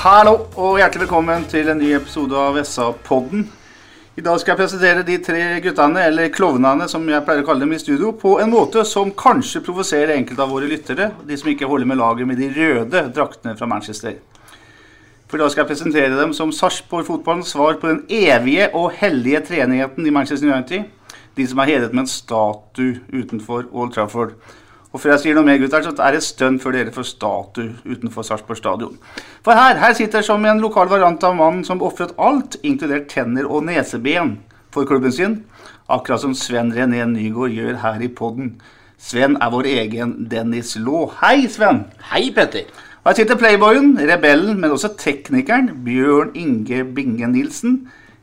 Hallo og hjertelig velkommen til en ny episode av SA-podden. I dag skal jeg presentere de tre guttene, eller klovnene som jeg pleier å kalle dem i studio, på en måte som kanskje provoserer enkelte av våre lyttere, de som ikke holder med laget med de røde draktene fra Manchester. For da skal jeg presentere dem som Sarpsborg fotballens svar på den evige og hellige treenigheten i Manchester United. De som er hedret med en statue utenfor Old Trafford. Og før jeg sier noe mer, gutter, så er det et stund før dere får statue utenfor Sarpsborg stadion. For her, her sitter som en lokal variant av mannen som ofret alt, inkludert tenner og neseben, for klubben sin. Akkurat som Sven René Nygaard gjør her i podden. Sven er vår egen Dennis Law. Hei, Sven! Hei, Petter. Og her sitter playboyen, rebellen, men også teknikeren Bjørn Inge Binge Nilsen.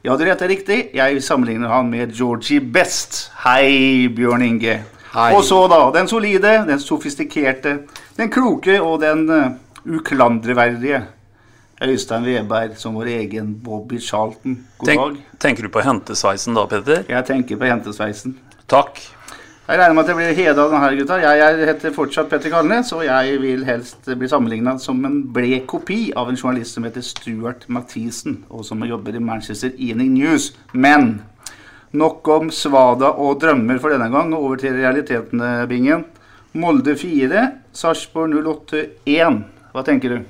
Ja, du gjetter riktig. Jeg sammenligner han med Georgie Best. Hei, Bjørn Inge. Hei. Og så, da, den solide, den sofistikerte, den kloke og den uh, uklandreverdige Øystein Weberg som vår egen Bobby Charlton. God Tenk, dag. tenker du på hentesveisen da, Petter? Jeg tenker på hentesveisen. Takk. Jeg regner med at jeg blir heda av denne gutta. Jeg heter fortsatt Petter Kalnes, og jeg vil helst bli sammenligna som en blek kopi av en journalist som heter Stuart Mathisen, og som jobber i Manchester Evening News. Men nok om svada og drømmer for denne gang, over til realitetene, Bingen. Molde 4, Sarpsborg 08 1. Hva tenker du?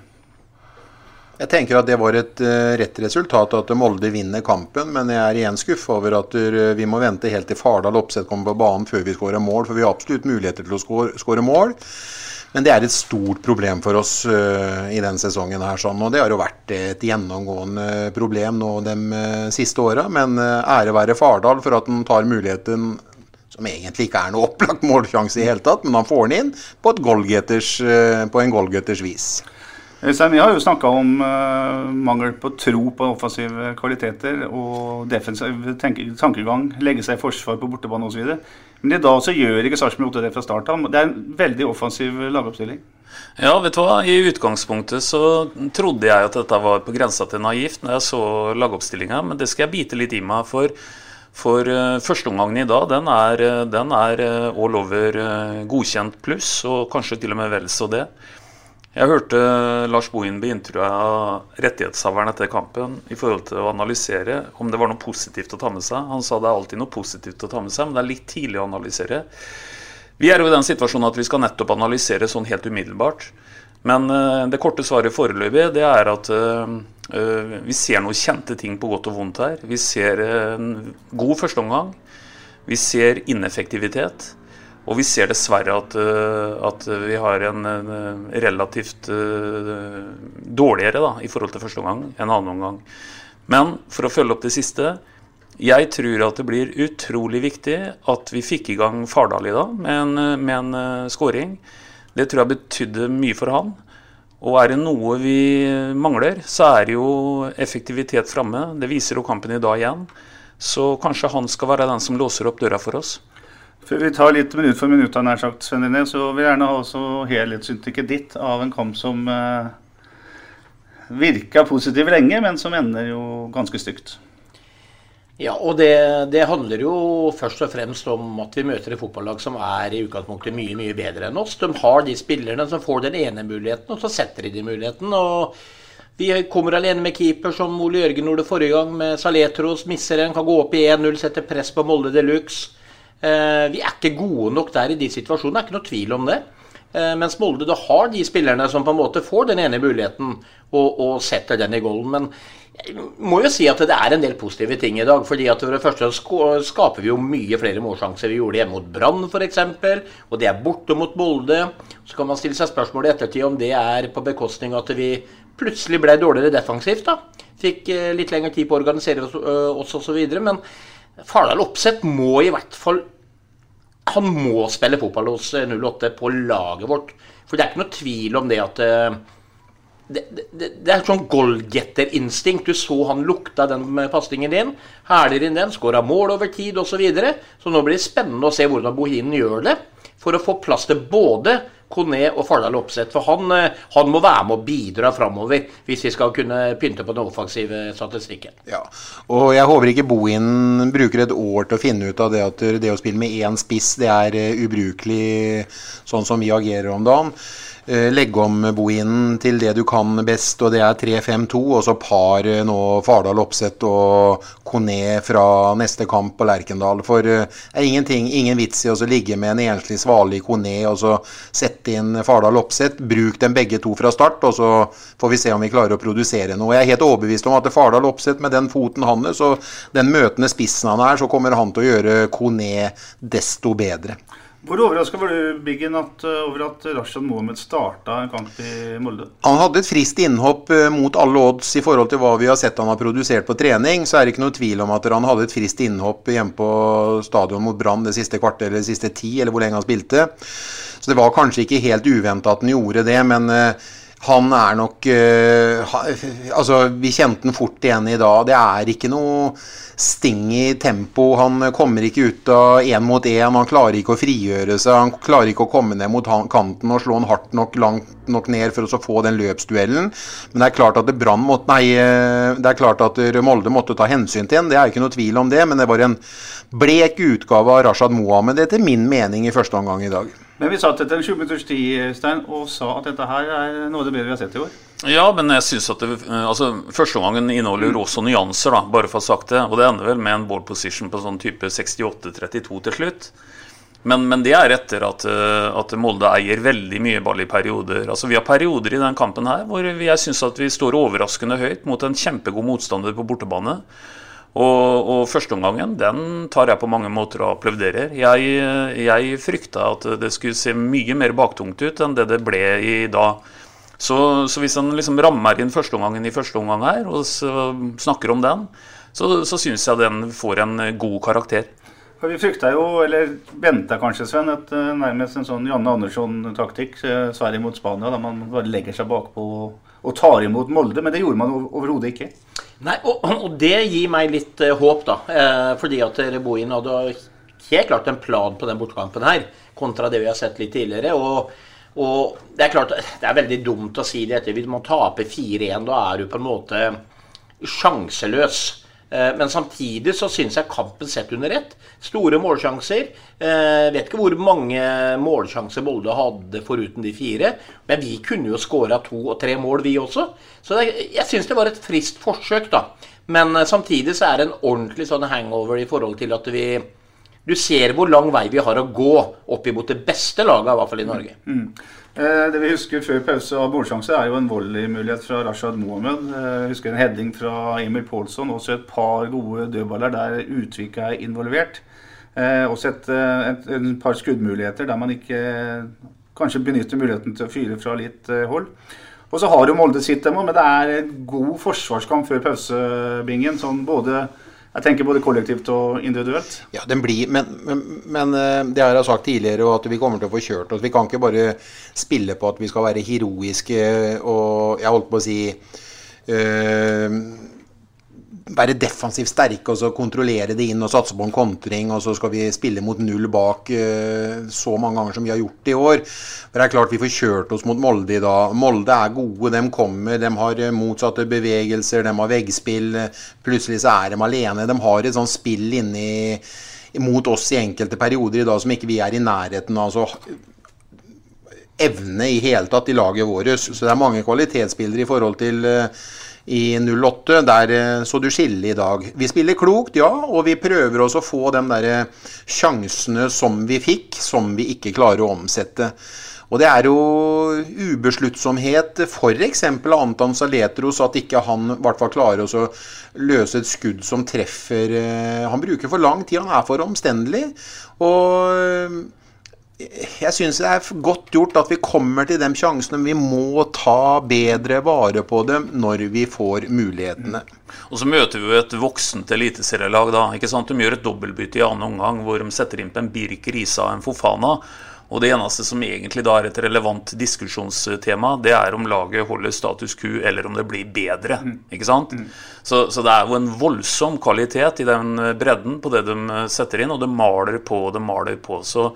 Jeg tenker at det var et eh, rett resultat at Molde vinner kampen, men jeg er igjen skuffa over at eh, vi må vente helt til Fardal Oppsett kommer på banen før vi skårer mål, for vi har absolutt muligheter til å skåre mål. Men det er et stort problem for oss uh, i denne sesongen. her, sånn, og Det har jo vært et gjennomgående problem nå de uh, siste åra. Men uh, ære være Fardal for at han tar muligheten som egentlig ikke er noe opplagt målsjanse i hele tatt, men han får den inn på, på en goalgetters vis. Øystein, Vi har jo snakka om uh, mangel på tro på offensive kvaliteter og defensiv tankegang, legge seg i forsvar på bortebane osv. Men i dag så gjør ikke Sarpsborg 8 det fra start av. Det er en veldig offensiv lagoppstilling. Ja, vet du hva? I utgangspunktet så trodde jeg at dette var på grensa til naivt når jeg så lagoppstillinga, men det skal jeg bite litt i meg. For, for uh, førsteomgangen i dag, den er, eh, den er eh, all over eh, godkjent pluss, og kanskje til og med vel så det. Jeg hørte Lars Bohin bli intervjua av rettighetshaveren etter kampen i forhold til å analysere om det var noe positivt å ta med seg. Han sa det er alltid noe positivt å ta med seg, men det er litt tidlig å analysere. Vi er jo i den situasjonen at vi skal nettopp analysere sånn helt umiddelbart. Men eh, det korte svaret foreløpig det er at eh, eh, vi ser noen kjente ting på godt og vondt her. Vi ser en god førsteomgang. Vi ser ineffektivitet. Og vi ser dessverre at, eh, at vi har en, en relativt eh, dårligere da, i forhold til første omgang enn annen omgang. Men for å følge opp det siste. Jeg tror at det blir utrolig viktig at vi fikk i gang Fardal i dag med en, med en eh, scoring. Det tror jeg betydde mye for han. Og er det noe vi mangler, så er det jo effektivitet framme. Det viser jo kampen i dag igjen. Så kanskje han skal være den som låser opp døra for oss. Før vi tar litt minutt for minutt, nær sagt, Sven René, så vil jeg gjerne ha også helhetsinntrykket ditt av en kamp som eh, virka positiv lenge, men som ender jo ganske stygt. Ja, og det, det handler jo først og fremst om at vi møter et fotballag som er i utgangspunktet mye mye bedre enn oss. De har de spillerne som får den ene muligheten, og så setter de de muligheten. og Vi kommer alene med keeper, som Ole Jørgen gjorde forrige gang, med Saletros. Misser en, kan gå opp i 1-0, sette press på Molde de Luxe. Eh, vi er ikke gode nok der i de situasjonene, det er ikke noe tvil om det. Eh, mens Molde da har de spillerne som på en måte får den ene muligheten og, og setter den i golden. Men jeg må jo si at det er en del positive ting i dag. fordi at For det første skaper vi jo mye flere målsjanser. Vi gjorde det hjemme mot Brann f.eks. Og det er borte mot Molde. Så kan man stille seg spørsmål i ettertid om det er på bekostning av at vi plutselig ble dårligere defensivt. da. Fikk eh, litt lengre tid på å organisere oss, osv. Men Fardal Opseth må i hvert fall Han må spille fotball hos 08 på laget vårt. For det er ikke noe tvil om det at det, det, det, er sånn goalgetter-instinkt. Du så han lukta den pasningen din. Hæler inn den, skåra mål over tid osv. Så, videre. så nå blir det spennende å se hvordan Bohinen gjør det. For å få plass til både Kone og Fardal Opseth. For han, eh, han, må være med å bidra framover hvis vi skal kunne pynte på den offensive statistikken. Ja, og jeg håper ikke Bohin bruker et år til å finne ut av det at det å spille med én spiss, det er eh, ubrukelig sånn som vi agerer om dagen. Eh, legge om bohinen til det du kan best, og det er 3-5-2. Og så par eh, nå Fardal Opseth og Kone fra neste kamp på Lerkendal. For det eh, er ingenting, ingen vits i å ligge med en enslig svalig Kone og så sette inn Fardal Opseth. Bruk dem begge to fra start, og så får vi se om vi klarer å produsere noe. Jeg er helt overbevist om at Fardal Opseth med den foten hans og den møtende spissen han er, så kommer han til å gjøre Kone desto bedre. Hvor overraska var du Biggen, at, eh, over at Rashad Mohammed starta en kamp i Molde? Han hadde et friskt innhopp eh, mot alle odds i forhold til hva vi har sett han har produsert på trening. Så er det ikke noe tvil om at han hadde et friskt innhopp hjemme på stadion mot Brann det siste kvarter eller det siste ti, eller hvor lenge han spilte. Så det var kanskje ikke helt uventa at han gjorde det, men uh, han er nok uh, ha, Altså, vi kjente han fort igjen i dag. Det er ikke noe sting i tempo. Han kommer ikke ut av én mot én. Han klarer ikke å frigjøre seg. Han klarer ikke å komme ned mot kanten og slå han hardt nok langt nok ned for å få den løpsduellen. Men det er klart at Brann måtte Nei, eh, det er klart at Molde måtte ta hensyn til en. Det er ikke noe tvil om det. Men det var en blek utgave av Rashad Mohammed etter min mening i første omgang i dag. Men vi satt etter en 20 minutters tid Stein, og sa at dette her er noe av det bedre vi har sett i år. Ja, men jeg synes at det, altså, Førsteomgangen inneholder mm. også nyanser, da, bare for å ha sagt det. Og det ender vel med en ball position på sånn type 68-32 til slutt. Men, men, det er etter at, eh, at, Molde eier veldig mye ball i perioder. Altså Vi har perioder i den kampen her hvor jeg syns at vi står overraskende høyt mot en kjempegod motstander på bortebane. Og, og førsteomgangen den tar jeg på mange måter og applauderer. Jeg, jeg frykta at det skulle se mye mer baktungt ut enn det det ble i dag. Så, så hvis han liksom rammer inn førsteomgangen i første omgang her, og snakker om den, så, så syns jeg den får en god karakter. Vi frykta jo, eller venta kanskje, Sven, et eh, nærmest en sånn Janne Andersson-taktikk. Eh, Sverige mot Spania, da man bare legger seg bakpå og tar imot Molde. Men det gjorde man overhodet ikke. Nei, og, og, det gir meg litt uh, håp, da. Eh, fordi at Reboin hadde helt klart en plan på den bortkampen her, kontra det vi har sett litt tidligere. og og det er klart, det er veldig dumt å si det etter. Hvis man taper 4-1, da er du på en måte sjanseløs. Eh, men samtidig så syns jeg kampen sett under ett. Store målsjanser. Jeg vet ikke hvor mange målsjanser Molde hadde foruten de fire. Men vi kunne jo skåra to og tre mål, vi også. Så jeg syns det var et friskt forsøk, da. Men eh, samtidig så er det en ordentlig sånn hangover i forhold til at vi Du ser hvor lang vei vi har å gå opp imot det beste laget, i hvert fall i Norge. Mm. Eh, det vi husker før pause av målsjanse, er jo en volleymulighet fra Rashad Mohammed. Eh, jeg husker en heading fra Emil Paulsson. Også et par gode dødballer der Utvik er involvert. Også et, et, et, par skuddmuligheter der man ikke kanskje benytter muligheten til å fyre fra litt hold. Og så har jo Molde sitt, men det er en god forsvarskamp før pausebingen. Sånn både jeg tenker både kollektivt og individuelt. Ja, den blir, men, men, men, eh, det har jeg sagt tidligere, og at vi kommer til å få kjørt oss. Vi kan ikke bare spille på at vi skal være heroiske og Jeg holdt på å si øh, være defensivt sterke og så kontrollere det inn og satse på en kontring. Og så skal vi spille mot null bak uh, så mange ganger som vi har gjort i år. For det er klart Vi får kjørt oss mot Molde i dag. Molde er gode, de kommer. De har eh, motsatte bevegelser, de har veggspill. Plutselig så er de alene. De har et sånt spill inni mot oss i enkelte perioder i dag som ikke vi er i nærheten av. Altså, evne i hele tatt i laget vårt. Så det er mange kvalitetsspillere i forhold til uh, i 08. Der eh, så du skille i dag. Vi spiller klokt, ja, og vi prøver også å få de der eh, sjansene som vi fikk, som vi ikke klarer å omsette. Og det er jo ubesluttsomhet, f.eks. av Anton Saletros, at ikke han i hvert fall klarer å løse et skudd som treffer eh, Han bruker for lang tid, han er for omstendelig. Og jeg syns det er godt gjort at vi kommer til de sjansene. Vi må ta bedre vare på dem når vi får mulighetene. Og så møter vi jo et voksent eliteserielag da. ikke sant? De gjør et dobbeltbytte i annen omgang hvor de setter inn på en Birk Risa og en Fofana. Og det eneste som egentlig da er et relevant diskusjonstema, det er om laget holder status quo, eller om det blir bedre. ikke sant? Så, så, det er jo en voldsom kvalitet i den bredden på det de setter inn, og det maler på og det maler på. Så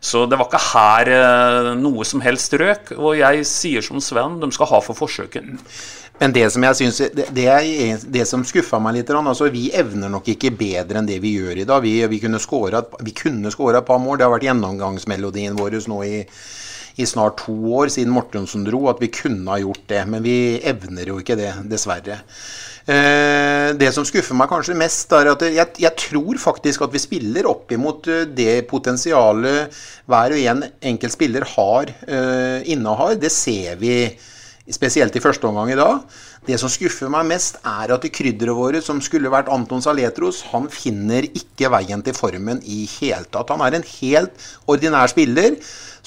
så det var ikke her eh, noe som helst røk. Og jeg sier som Sven, de skal ha for forsøket. Men det som synes, det, er, det som skuffa meg litt altså Vi evner nok ikke bedre enn det vi gjør i dag. Vi, vi kunne skåra et par mål. Det har vært gjennomgangsmelodien vår nå i, i snart to år siden Mortensen dro, at vi kunne ha gjort det. Men vi evner jo ikke det, dessverre. Eh, det som skuffer meg kanskje mest, er at jeg, jeg tror faktisk at vi spiller opp imot eh, det potensialet hver og en enkelt spiller har, uh, innehar. Det ser vi spesielt i første omgang i dag. Det som skuffer meg mest, er at krydderet våre, som skulle vært Anton Saletros, han finner ikke veien til formen i hele tatt. Han er en helt ordinær spiller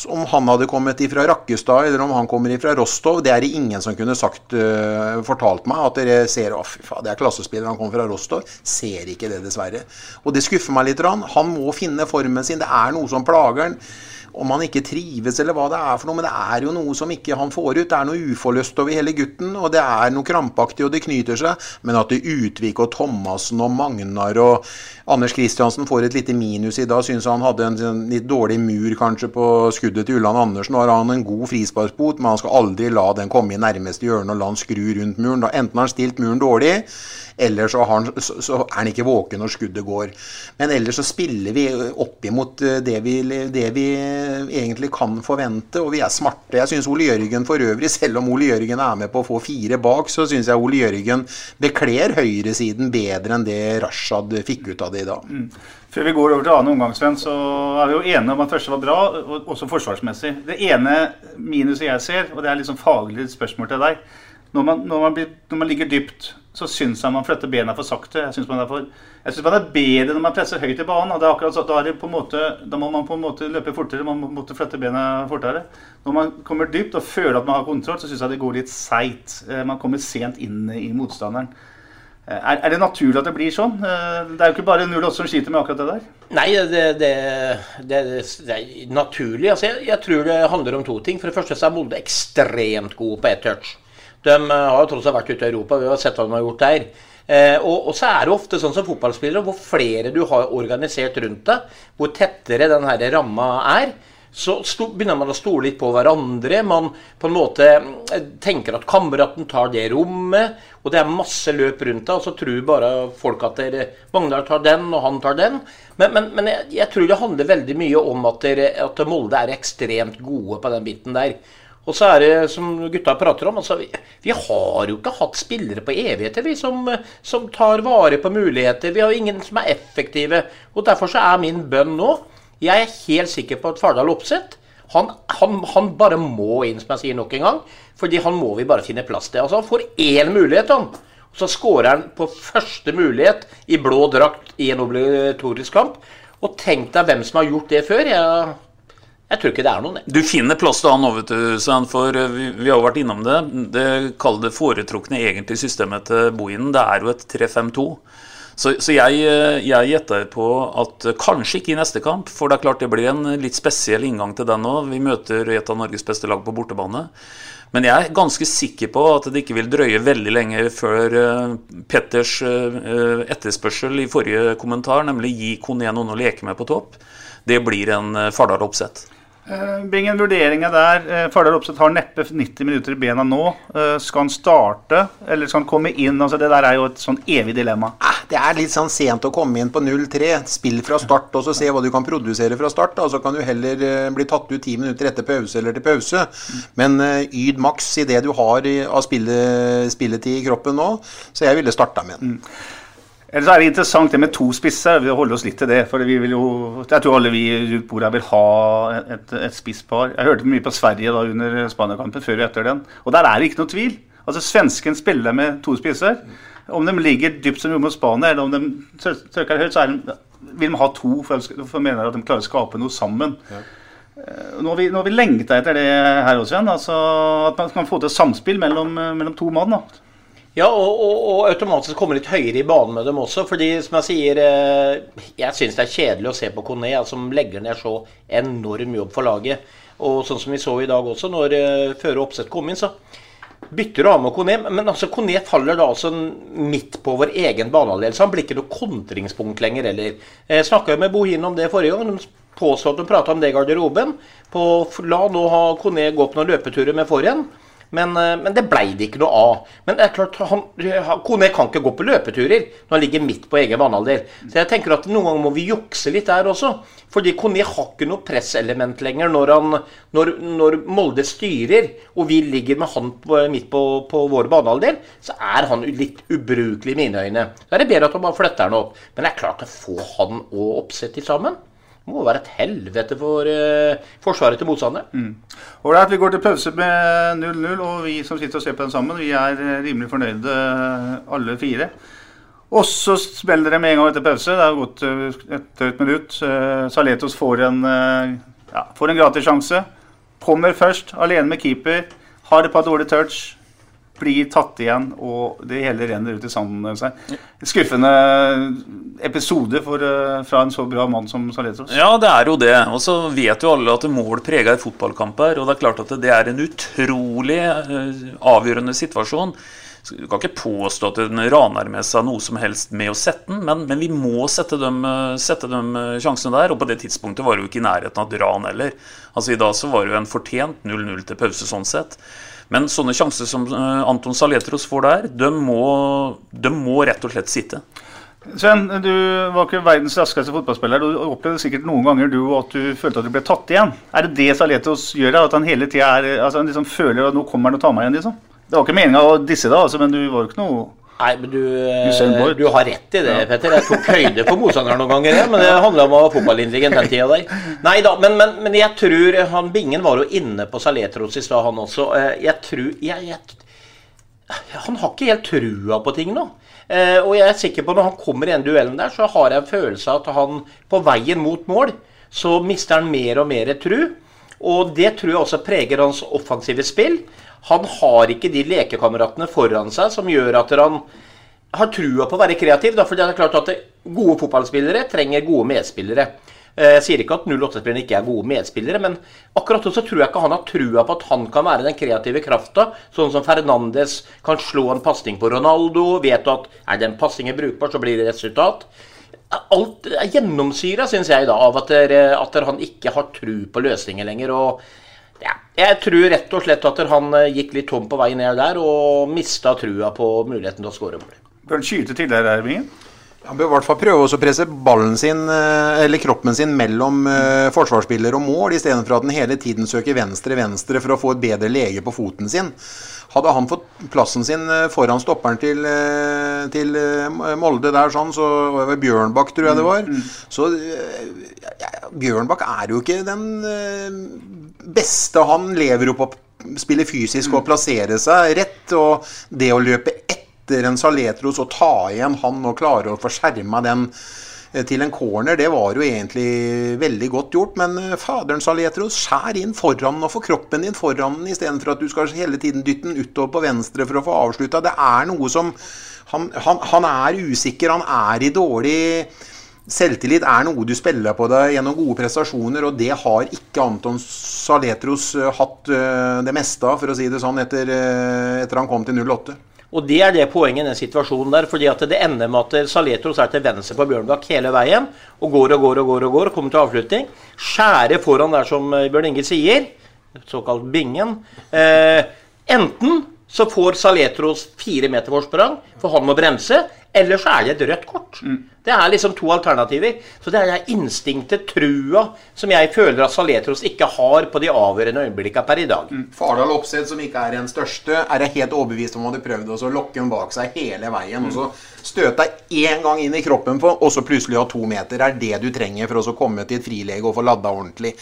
om han hadde kommet ifra Rakkestad eller om han kommer ifra Rostov, det er det ingen som kunne sagt, uh, fortalt meg. At dere ser at det er klassespiller, han kommer fra Rostov. Ser ikke det, dessverre. Og det skuffer meg litt. Han må finne formen sin. Det er noe som plager han om han ikke trives eller hva det er for noe, men det er jo noe som ikke han får ut. Det er noe uforløst over hele gutten, og det er noe krampaktig, og det knyter seg. Men at det Utvik og Thomassen og Magnar og Anders Kristiansen får et lite minus i dag, syns han hadde en, en, litt dårlig mur kanskje på skuddet til Ulland Andersen. Nå har han en god frisparksbot, men han skal aldri la den komme i nærmeste hjørne og la han skru rundt muren. Da, enten har han stilt muren dårlig, eller så, han, så, så, er han ikke våken når skuddet går. Men ellers så spiller vi opp imot eh, det vi, det vi egentlig kan forvente, og vi er smarte. Jeg syns Ole Jørgen for øvrig, selv om Ole Jørgen er med på å få fire bak, så syns jeg Ole Jørgen bekler høyresiden bedre enn det Rashad fikk ut av det i dag. Mm. Før vi går over til annen omgang, Sven, så er vi jo enige om at første var bra, også forsvarsmessig. Det ene minuset jeg ser, og det er liksom faglig spørsmål til deg når man, når man, blir, når man ligger dypt, så syns jeg man flytter bena for sakte. Jeg syns man, man, er bedre når man presser høyt i banen. og det er akkurat så, da, er måte, da må man på en måte løpe fortere, man må flytte bena fortere. Når man kommer dypt og føler at man har kontroll, så syns jeg det går litt seigt. Eh, man kommer sent inn i motstanderen. Eh, er, er, det naturlig at det blir sånn? Eh, det er jo ikke bare 08 som sliter med akkurat det der. Nei, det, det, det, det er naturlig. Altså, jeg, jeg, tror det handler om to ting. For det første så er Molde ekstremt gode på ett touch. De eh, har jo tross alt vært ute i Europa, vi har sett hva de har gjort der. Eh, og, og, så er det ofte sånn som fotballspillere, hvor flere du har organisert rundt deg, hvor tettere den her ramma er, så sto, begynner man å stole litt på hverandre. Man på en måte eh, tenker at kameraten tar det rommet, og det er masse løp rundt deg, og så tror bare folk at dere, Magnar tar den, og han tar den. Men, men, men jeg, jeg, tror det handler veldig mye om at, dere, at Molde er ekstremt gode på den biten der. Og så er det, som gutta prater om, altså, vi, vi, har jo ikke hatt spillere på evigheter vi som, som, tar vare på muligheter. Vi har jo ingen som er effektive. Og Derfor så er min bønn nå Jeg er helt sikker på at Fardal Opseth han, han, han, bare må inn, som jeg sier nok en gang. Fordi han må vi bare finne plass til. Altså Han får én mulighet, han. Så skårer han på første mulighet i blå drakt i en obligatorisk kamp. Og tenk deg hvem som har gjort det før. Jeg jeg tror ikke det er noen. Du finner plass til han òg, vet du, Svein, for eh, vi, vi, har jo vært innom det. Det Kall foretrukne egentlig systemet til Bohinen. Det er jo et 3-5-2. Så, så, jeg, eh, jeg gjetter på at kanskje ikke i neste kamp, for det er klart det blir en litt spesiell inngang til den òg. Vi møter et av Norges beste lag på bortebane. Men jeg er ganske sikker på at det ikke vil drøye veldig lenge før uh, Petters etterspørsel i forrige kommentar, nemlig gi Kone noen å leke med på topp, det blir en Fardal Opseth. Eh, Bingen, vurderinga der. Eh, Fardal Opseth har neppe 90 minutter i bena nå. Eh, skal han starte, eller skal han komme inn? Altså, det der er jo et sånn evig dilemma. Det er litt sånn sent å komme inn på 0-3. Spill fra start og så se hva du kan produsere fra start. Da. Så kan du heller bli tatt ut ti minutter etter pause eller til pause. Men yd maks i det du har av spilletid i kroppen nå. Så jeg ville starta med den. Ellers er det interessant det med to spisser. Vi holder oss litt til det. for vi vil jo, Jeg tror alle vi rundt bordet vil ha et, et spisspar. Jeg hørte mye på Sverige da under Spania-kampen, før og etter den. Og der er det ikke noe tvil. Altså Svensken spiller med to spisser. Om de ligger dypt som mot Spania, eller om de søker høyt, så de, vil de ha to for, for de mener at de klarer å skape noe sammen. Ja. Eh, nå har vi, vi lengta etter det her også igjen. Altså at man kan få til samspill mellom, mellom to mann. da. Ja, og, og, og, automatisk komme litt høyere i banen med dem også. fordi som jeg sier, eh, jeg syns det er kjedelig å se på Kone, som legger ned så enorm jobb for laget. Og sånn som vi så i dag også, når uh, Føre Oppsett kom inn, så bytter du av med Kone. Men altså, Kone faller da altså midt på vår egen banehalvdel, så han blir ikke noe kontringspunkt lenger heller. Jeg snakka med Bohin om det forrige gang. De påstod at de prata om det i garderoben. På, la nå ha Kone gå på noen løpeturer med forhen. Men, eh, men, det blei det ikke noe av. Men det er klart, han, Kone kan ikke gå på løpeturer når han ligger midt på egen vannalder. Så jeg tenker at noen ganger må vi jukse litt der også. Fordi Kone har ikke noe presselement lenger når, han, når, når, Molde styrer, og vi ligger med han på, midt på, på vår banehalvdel, så er han litt ubrukelig i mine øyne. Da er det bedre at han bare flytter han opp. Men det er klart å få han og Oppsett sammen det må være et helvete for uh, forsvaret til motstanderen. Mm. Ålreit, vi går til pause med 0-0, og vi som sitter og ser på den sammen, vi er eh, rimelig fornøyde eh, alle fire. Og så spiller det med en gang etter pause. Det har gått et drøyt minutt. Saletos får en, ja, får en gratis sjanse. Kommer først, alene med keeper. Har et par dårlige touch blir tatt igjen, og det hele renner ut i sanden. Skuffende episode for, uh, fra en så bra mann som Saletros. Ja, det er jo det. Og så vet jo alle at mål preger fotballkamper. fotballkamp. Og det er klart at det er en utrolig uh, avgjørende situasjon. Du kan ikke påstå at den raner med seg noe som helst med å sette den, men, men vi må sette de, eh, sette de sjansene der. Og på det tidspunktet var det jo ikke i nærheten av et ran heller. Altså I dag så var det jo en fortjent 0-0 til pause sånn sett. Men sånne sjanser som eh, Anton Saletros får der, de må, de må rett og slett sitte. Sven, du var ikke verdens raskeste fotballspiller. Du opplevde sikkert noen ganger du at du følte at du ble tatt igjen. Er det det Saletros gjør? At han hele tida altså, liksom føler at nå kommer han og tar meg igjen? liksom? Det var ikke meninga å disse deg, altså, men du var jo ikke noe Nei, men du, du, har rett i det. Petter. Jeg tok høyde for motstanderen noen ganger, ja, men det handla om å være fotballintelligent den tida der. Nei da, men, men, men, jeg tror han Bingen var jo inne på Saletros i stad, han også. Eh, jeg tror jeg, jeg, Han har ikke helt trua på ting nå. Eh, og jeg er sikker på når han kommer i den duellen der, så har jeg en følelse av at han på veien mot mål, så mister han mer og mer tru. Og det tror jeg også preger hans offensive spill. Han har ikke de lekekameratene foran seg som gjør at han har trua på å være kreativ. Da, for det er klart at Gode fotballspillere trenger gode medspillere. Eh, jeg sier ikke at 08-spillerne ikke er gode medspillere, men akkurat så tror jeg ikke han har trua på at han kan være den kreative krafta. Sånn som Fernandes kan slå en pasning på Ronaldo, vet at er den pasningen brukbar, så blir det resultat. Alt er gjennomsyra, syns jeg, da, av at, der, at der han ikke har tru på løsninger lenger. og ja, jeg tror rett og slett at han eh, gikk litt tom på vei ned der og mista trua på muligheten til å skåre mål. Bør han skyte til der, Ervingen? Han bør i hvert fall prøve å presse ballen sin, eh, eller kroppen sin mellom uh, forsvarsspiller og mål, istedenfor at han hele tiden søker venstre-venstre for å få et bedre lege på foten sin. Hadde han fått plassen sin foran stopperen til, til Molde der, sånn, så var det Bjørnbakk, tror jeg det var. Mm, mm. Så ja, Bjørnbakk er jo ikke den beste han lever jo på å spille fysisk og plassere seg rett. Og det å løpe etter en Saletros og ta igjen han og klare å få skjerma den eh, til en corner, det var jo egentlig veldig godt gjort. Men eh, faderen Saletros, skjær inn foran og få kroppen din foran den istedenfor at du skal hele tiden dytte den utover på venstre for å få avslutta. Det er noe som han, han, han er usikker, han er i dårlig Selvtillit er noe du spiller på deg gjennom gode prestasjoner, og det har ikke Anton Saletros eh, hatt eh, det meste av, for å si det sånn, etter, eh, etter han kom til 08. Og det er det poenget i den situasjonen der. fordi at det ender med at Saletros er til venstre på Bjørnbakk hele veien. Og går og går og går og går og kommer til avslutning. Skjærer foran der som Bjørn Inge sier. Såkalt bingen. Eh, enten så får Saletros fire meter forsprang, for han må bremse. Eller så er det et rødt kort. Det er liksom to alternativer. Så det er det instinktet, trua, som jeg føler at Saletros ikke har på de avgjørende øyeblikkene per i dag. Fardal Opseth, som ikke er den største, er jeg helt overbevist om hadde prøvd å lokke den bak seg hele veien. Og så støte deg én gang inn i kroppen på, og så plutselig ha to meter. er det du trenger for å komme til et frilege og få ladda ordentlig.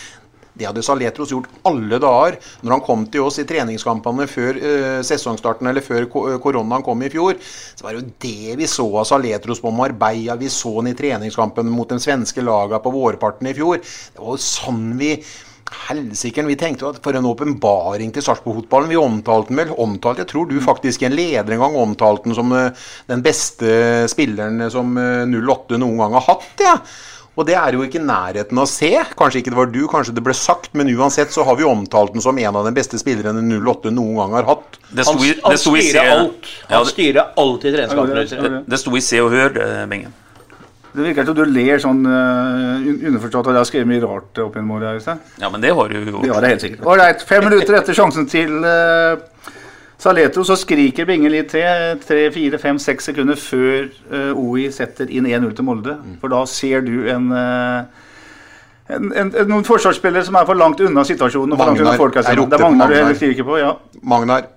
Det hadde Saletros gjort alle dager når han kom til oss i treningskampene før eh, sesongstarten eller før eh, koronaen kom i fjor. Så var det jo det vi så av Saletros på Marbella. Vi så han i treningskampen mot de svenske lagene på vårparten i fjor. Det var jo sånn vi Helsikeren, vi tenkte jo at for en åpenbaring til Sarpsborg-fotballen. Vi omtalte den vel omtalte, Jeg tror du faktisk en leder en gang omtalte den som eh, den beste spilleren som eh, 08 noen gang har hatt. Ja. Og det er jo ikke nærheten av å se. Kanskje ikke det var du, kanskje det ble sagt, men uansett så har vi omtalt den som en av de beste spillerne 08 noen gang har hatt. Det sto i, Han det sto i se, alt. Han det, styrer alt i treningskampene. det, det sto i Se og Hør, eh, Bengen. Det virker som du ler sånn uh, underforstått at jeg har skrevet mye rart opp gjennom året. Øystein. Ja, men det har du jo gjort. Det var det helt sikkert. Ålreit. Fem minutter etter sjansen til uh, Saletro, så skriker Binge litt til. Tre, fire, fem, seks sekunder før uh, OI setter inn 1-0 til Molde. For da ser du en uh, en, en, en, noen forsvarsspillere som er for langt unna situasjonen. og for langt unna folka sine. Det er Magnar, Magnar du skriker på. ja. Magnar,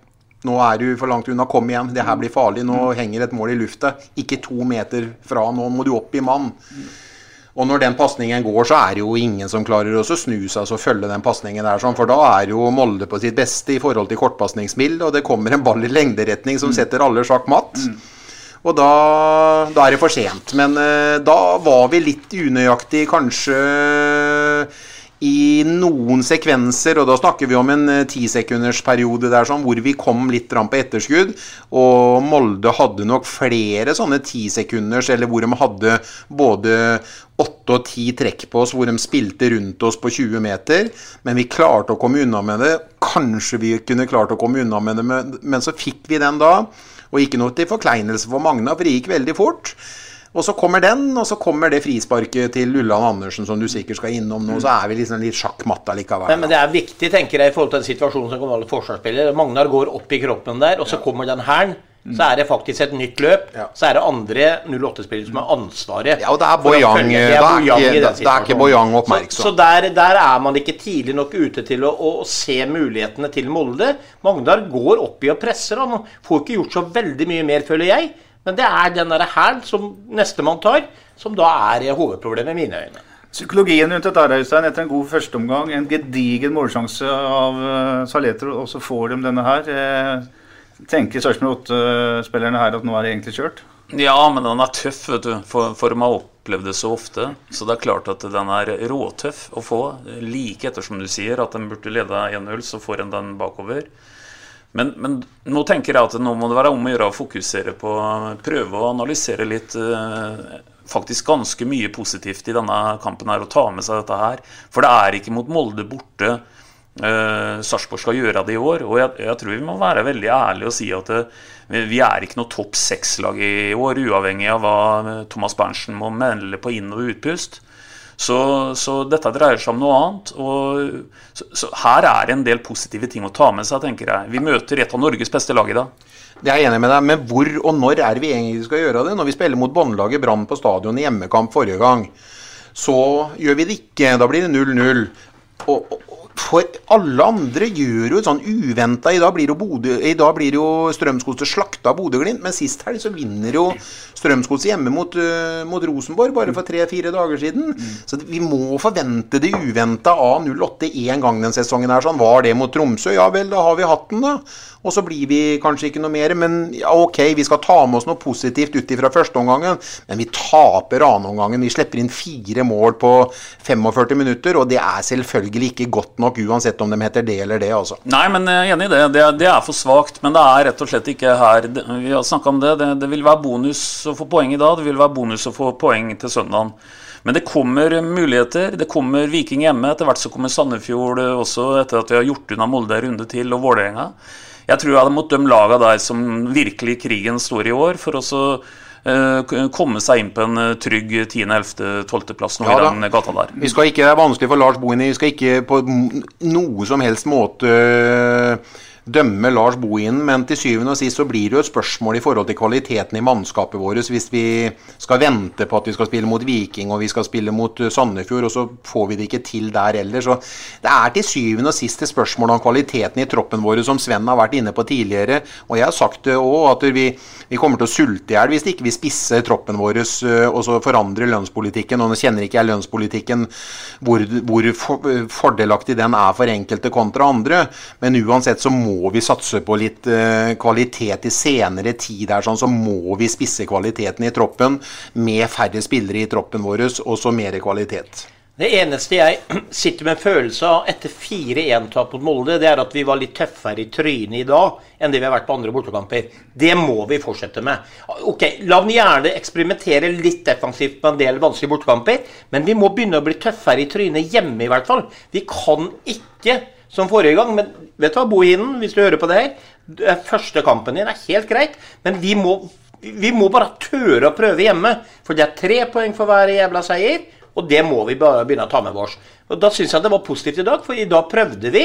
nå er du for langt unna. Kom igjen. Det her blir farlig. Nå henger et mål i lufta. Ikke to meter fra. Nå må du opp i mann. Og når den pasningen går, så er det jo ingen som klarer å snu seg og følge den pasningen der. Sånn, for da er jo Molde på sitt beste i forhold til kortpasningsmild, og det kommer en ball i lengderetning som setter alle sjakk matt. Og da, da er det for sent. Men eh, da var vi litt unøyaktig kanskje i noen sekvenser, og da snakker vi om en eh, tisekundersperiode der sånn, hvor vi kom litt på etterskudd. Og Molde hadde nok flere sånne tisekunders, eller hvor de hadde både åtte og ti trekk på oss, hvor de spilte rundt oss på 20 meter. Men vi klarte å komme unna med det. Kanskje vi kunne klart å komme unna med det, men, så fikk vi den da. Og ikke noe til forkleinelse for Magna, for det gikk veldig fort. Og så kommer den, og så kommer det frisparket til Ulland Andersen, som du sikkert skal innom nå. Så er vi liksom litt sjakkmatta likevel. Men, men det er viktig, tenker jeg, i forhold til den situasjonen som kommer alle forsvarsspillere. Magnar går opp i kroppen der, og så kommer den hælen. Så er det faktisk et nytt løp. Ja. Så er det andre 08-spillere som har ansvaret. Ja, og det er Bojang Boyang, det er er Boyang ikke- det er ikke. Boyang oppmerksom. Så, så der, der er man ikke tidlig nok ute til å, å se mulighetene til Molde. Magnar går opp i og presser. Han får ikke gjort så veldig mye mer, føler jeg. Men det er den der hælen som nestemann tar, som da er hovedproblemet i mine øyne. Psykologien rundt dette, Øystein, etter en god førsteomgang, en gedigen målsjanse av uh, Saletro, og så får de denne her. Eh, tenker Sarpsborg 8-spillerne her at nå er det egentlig kjørt? Ja, men den er tøff, vet du. For, for de har opplevd det så ofte. Så det er klart at den er råtøff å få. Like etter som du sier, at den burde lede 1-0, så får en den bakover. Men, men nå tenker jeg at nå må det være om å gjøre å fokusere på Prøve å analysere litt eh, faktisk ganske mye positivt i denne kampen her og ta med seg dette her. For det er ikke mot Molde borte eh, Sarpsborg skal gjøre det i år. Og jeg, jeg tror vi må være veldig ærlige og si at det, vi er ikke noe topp seks-lag i år, uavhengig av hva Thomas Berntsen må melde på inn- og utpust. Så, så dette dreier seg om noe annet. Og, så, så her er det en del positive ting å ta med seg, tenker jeg. Vi møter et av Norges beste lag i dag. Det er jeg enig med deg, men hvor og når er vi egentlig skal gjøre det? Når vi spiller mot båndlaget Brann på stadion i hjemmekamp forrige gang, så gjør vi det ikke. Da blir det 0-0. Og, og, for alle andre gjør jo et sånn uventa I dag blir jo, Bodø, i jo Strømsgodset slakta av Bodø-Glimt, men sist helg så vinner jo Strømsgodset hjemme mot, uh, mot Rosenborg bare for tre-fire dager siden. Så vi må forvente det uventa av 08 én gang den sesongen her. Sånn var det mot Tromsø. Ja vel, da har vi hatt den, da. Og så blir vi kanskje ikke noe mer, men ja, ok, vi skal ta med oss noe positivt ut ifra førsteomgangen. Men vi taper annenomgangen. Vi slipper inn fire mål på 45 minutter, og det er selvfølgelig ikke godt nok, uansett om de heter det eller det, altså. Nei, men jeg er enig i det. Det, det er for svakt. Men det er rett og slett ikke her Vi har snakka om det. det. Det vil være bonus å få poeng i dag. Det vil være bonus å få poeng til søndagen. Men det kommer muligheter. Det kommer Viking hjemme. Etter hvert så kommer Sandefjord eh, også, etter at vi har gjort unna Molde en runde til, og Vålerenga. Jeg tror jeg hadde mot de laga der som virkelig krigen står i år, for å så, eh, komme seg inn på en eh, trygg 10., 11., 12. plass nå Ja i den gata der. Vi skal ikke, Det er vanskelig for Lars Bohini. Vi skal ikke på noe som helst måte dømme Lars Bohinen, men til syvende og sist så blir det jo et spørsmål i forhold til kvaliteten i mannskapet vårt hvis vi skal vente på at vi skal spille mot Viking og vi skal spille mot eh, Sandefjord, og så får vi det ikke til der heller. Så det er til syvende og sist et spørsmål om kvaliteten i troppen vår, som Sven har vært inne på tidligere. Og jeg har sagt det òg, at vi, vi, kommer til å sulte i hjel hvis ikke vi spisser troppen vår eh, og så forandrer lønnspolitikken. Og nå kjenner ikke jeg lønnspolitikken hvor, hvor fordelaktig den er for enkelte kontra andre, men uansett så må må vi satse på litt eh, kvalitet i senere tid. Der, sånn, så må vi spisse kvaliteten i troppen med færre spillere i troppen vår, og så mer kvalitet. Det eneste jeg sitter med en følelse av etter 4-1-tap mot Molde, det er at vi var litt tøffere i trynet i dag enn det vi har vært på andre bortekamper. Det må vi fortsette med. Ok, La oss gjerne eksperimentere litt defensivt på en del vanskelige bortekamper, men vi må begynne å bli tøffere i trynet hjemme, i hvert fall. Vi kan ikke som forrige gang. Men vet du hva, Bohinen, hvis du hører på det her Første kampen din er helt greit, men vi må, vi må bare tørre å prøve hjemme. For det er tre poeng for hver jævla seier, og det må vi bare begynne å ta med oss. Og Da syns jeg det var positivt i dag, for i dag prøvde vi.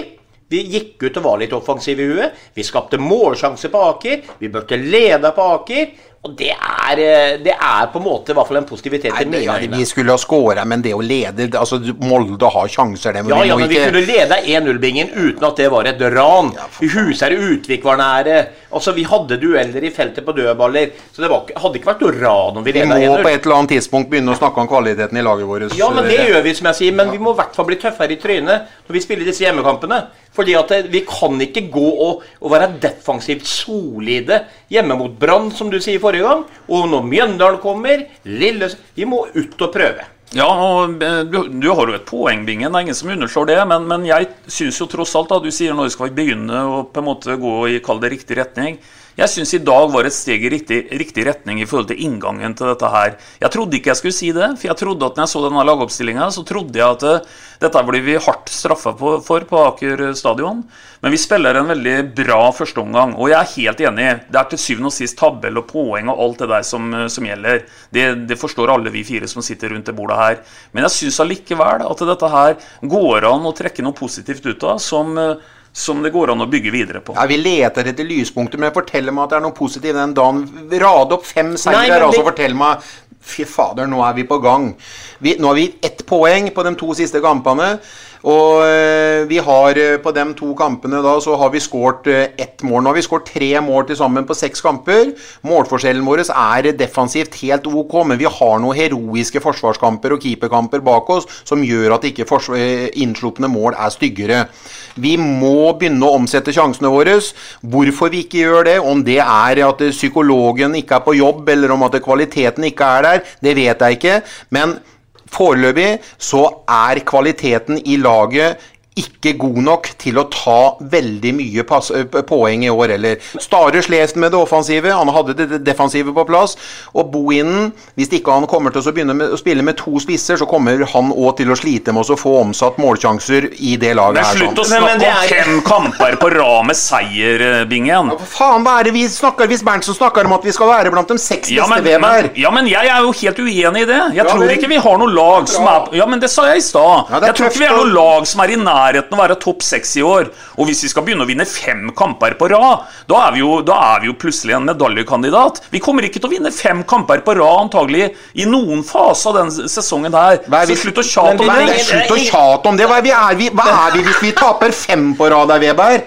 Vi gikk ut og var litt offensive i huet. Vi skapte målsjanse på Aker. Vi burde lede på Aker. Og det er, eh, det er, på en måte i hvert fall en positivitet Nei, øyne. Vi skulle ha skåra, men det å lede altså Molde har sjanser, det. Men ja, ja, men ikke... vi kunne lede 1-0-bingen uten at det var et ran. Ja, Huset er Utvik var nære. Altså, Vi hadde dueller i feltet på dødballer. Så det var, hadde ikke vært noe ran om vi leda 1-0. Vi må på et eller annet tidspunkt begynne å snakke om kvaliteten i laget vårt. Ja, men det gjør vi, som jeg sier. Men vi må i hvert fall bli tøffere i trynet når vi spiller disse hjemmekampene. Fordi at eh, vi kan ikke gå og, og være defensivt solide hjemme mot Brann, som du sier forrige gang. Og når Mjøndalen kommer, Lille Vi må ut og prøve. Ja, og eh, du, har jo et poeng, Bingen. Det er ingen som underslår det. Men, men jeg syns jo tross alt da, du sier når vi skal begynne å på en måte gå i kall det riktig retning. Jeg syns i dag var et steg i riktig, riktig, retning i forhold til inngangen til dette her. Jeg trodde ikke jeg skulle si det, for jeg trodde at når jeg så denne lagoppstillinga, så trodde jeg at uh, dette blir vi hardt straffa for på Aker stadion. Men vi spiller en veldig bra førsteomgang, og jeg er helt enig. Det er til syvende og sist tabell og poeng og alt det der som, eh, som gjelder. Det, det, forstår alle vi fire som sitter rundt det bordet her. Men jeg syns allikevel at dette her går an å trekke noe positivt ut av, som som det går an å bygge videre på. Ja, Vi leter etter lyspunkter, men fortell meg at det er noe positivt den dagen. Rade opp fem seire, altså. Fortell meg Fy fader, nå er vi på gang. Vi, nå har vi ett poeng på de to siste kampene. Og eh, vi har eh, på de to kampene da, så har vi skåret eh, ett mål. Nå har vi skåret tre mål til sammen på seks kamper. Målforskjellen vår er defensivt helt ok, men vi har noen heroiske forsvarskamper og keeperkamper bak oss som gjør at ikke innslupne mål er styggere. Vi må begynne å omsette sjansene våre. Hvorfor vi ikke gjør det, om det er at psykologen ikke er på jobb, eller om at kvaliteten ikke er der, det vet jeg ikke. men Foreløpig så er kvaliteten i laget ikke god nok til å ta veldig mye poeng i år heller. Stare slet med det offensive, han hadde det defensive på plass. Og Bohinen, hvis ikke han kommer til å begynne med, å spille med to spisser, så kommer han òg til å slite med å få omsatt målsjanser i det laget. Det er slutt å snakke om fem kamper på rad med seier, Bingen. Ja, faen, hva er det vi snakker hvis Berntsen snakker om at vi skal være blant de seks ja, VM her Ja, men jeg er jo helt uenig i det. Jeg ja, tror men. ikke vi har noe lag som er Ja, men det sa jeg i stad. Ja, jeg tror ikke vi har noe lag som er i nærheten nærheten å være topp seks i år. Og hvis vi skal begynne å vinne fem kamper på rad, da er vi jo, er vi jo plutselig en medaljekandidat. Vi kommer ikke til å vinne fem kamper på rad antagelig i noen fase av den sesongen her. Så slutt å tjate om det. Slutt å tjate om det. Hva er, vi, er vi, hva er vi hvis vi taper fem på rad der, Weber?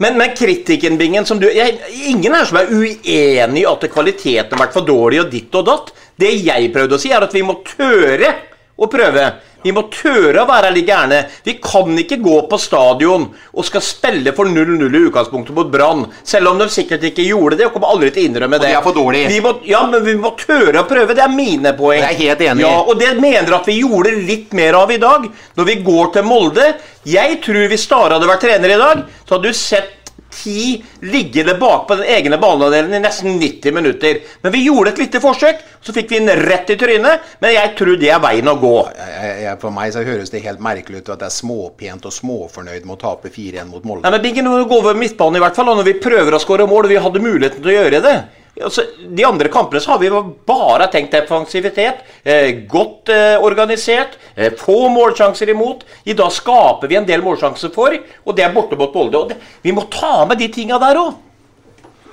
Men, men kritikken, Bingen som du, jeg, Ingen her som er uenig i at kvaliteten har vært for dårlig og ditt og datt. Det jeg prøvde å si, er at vi må tøre å prøve. Vi må tørre å være litt gærne. Vi kan ikke gå på stadion og skal spille for 0-0 i utgangspunktet mot Brann. Selv om de sikkert ikke gjorde det og kommer aldri til å innrømme det. Og de er for dårlige. Må, ja, men vi må tørre å prøve. Det er mine poeng. Jeg er helt enig. Ja, og det mener at vi gjorde litt mer av i dag. Når vi går til Molde Jeg tror hvis Stare hadde vært trener i dag, så hadde du sett ti liggende bakpå den egne banehalvdelen i nesten 90 minutter. Men vi gjorde et lite forsøk, så fikk vi den rett i trynet. Men jeg tror det er veien å gå. Jeg, jeg, for meg så høres det helt merkelig ut at det er småpent og småfornøyd med å tape 4-1 mot Molde. Nei, men Bingen, går vi midtbanen i hvert fall, og når vi prøver å skåre mål, og vi hadde muligheten til å gjøre det Altså, de andre kampene så har vi bare tenkt defensivitet. Eh, godt eh, organisert. Eh, få målsjanser imot. I dag skaper vi en del målsjanser for, og det er borte mot Molde. Og det, vi må ta med de tinga der òg.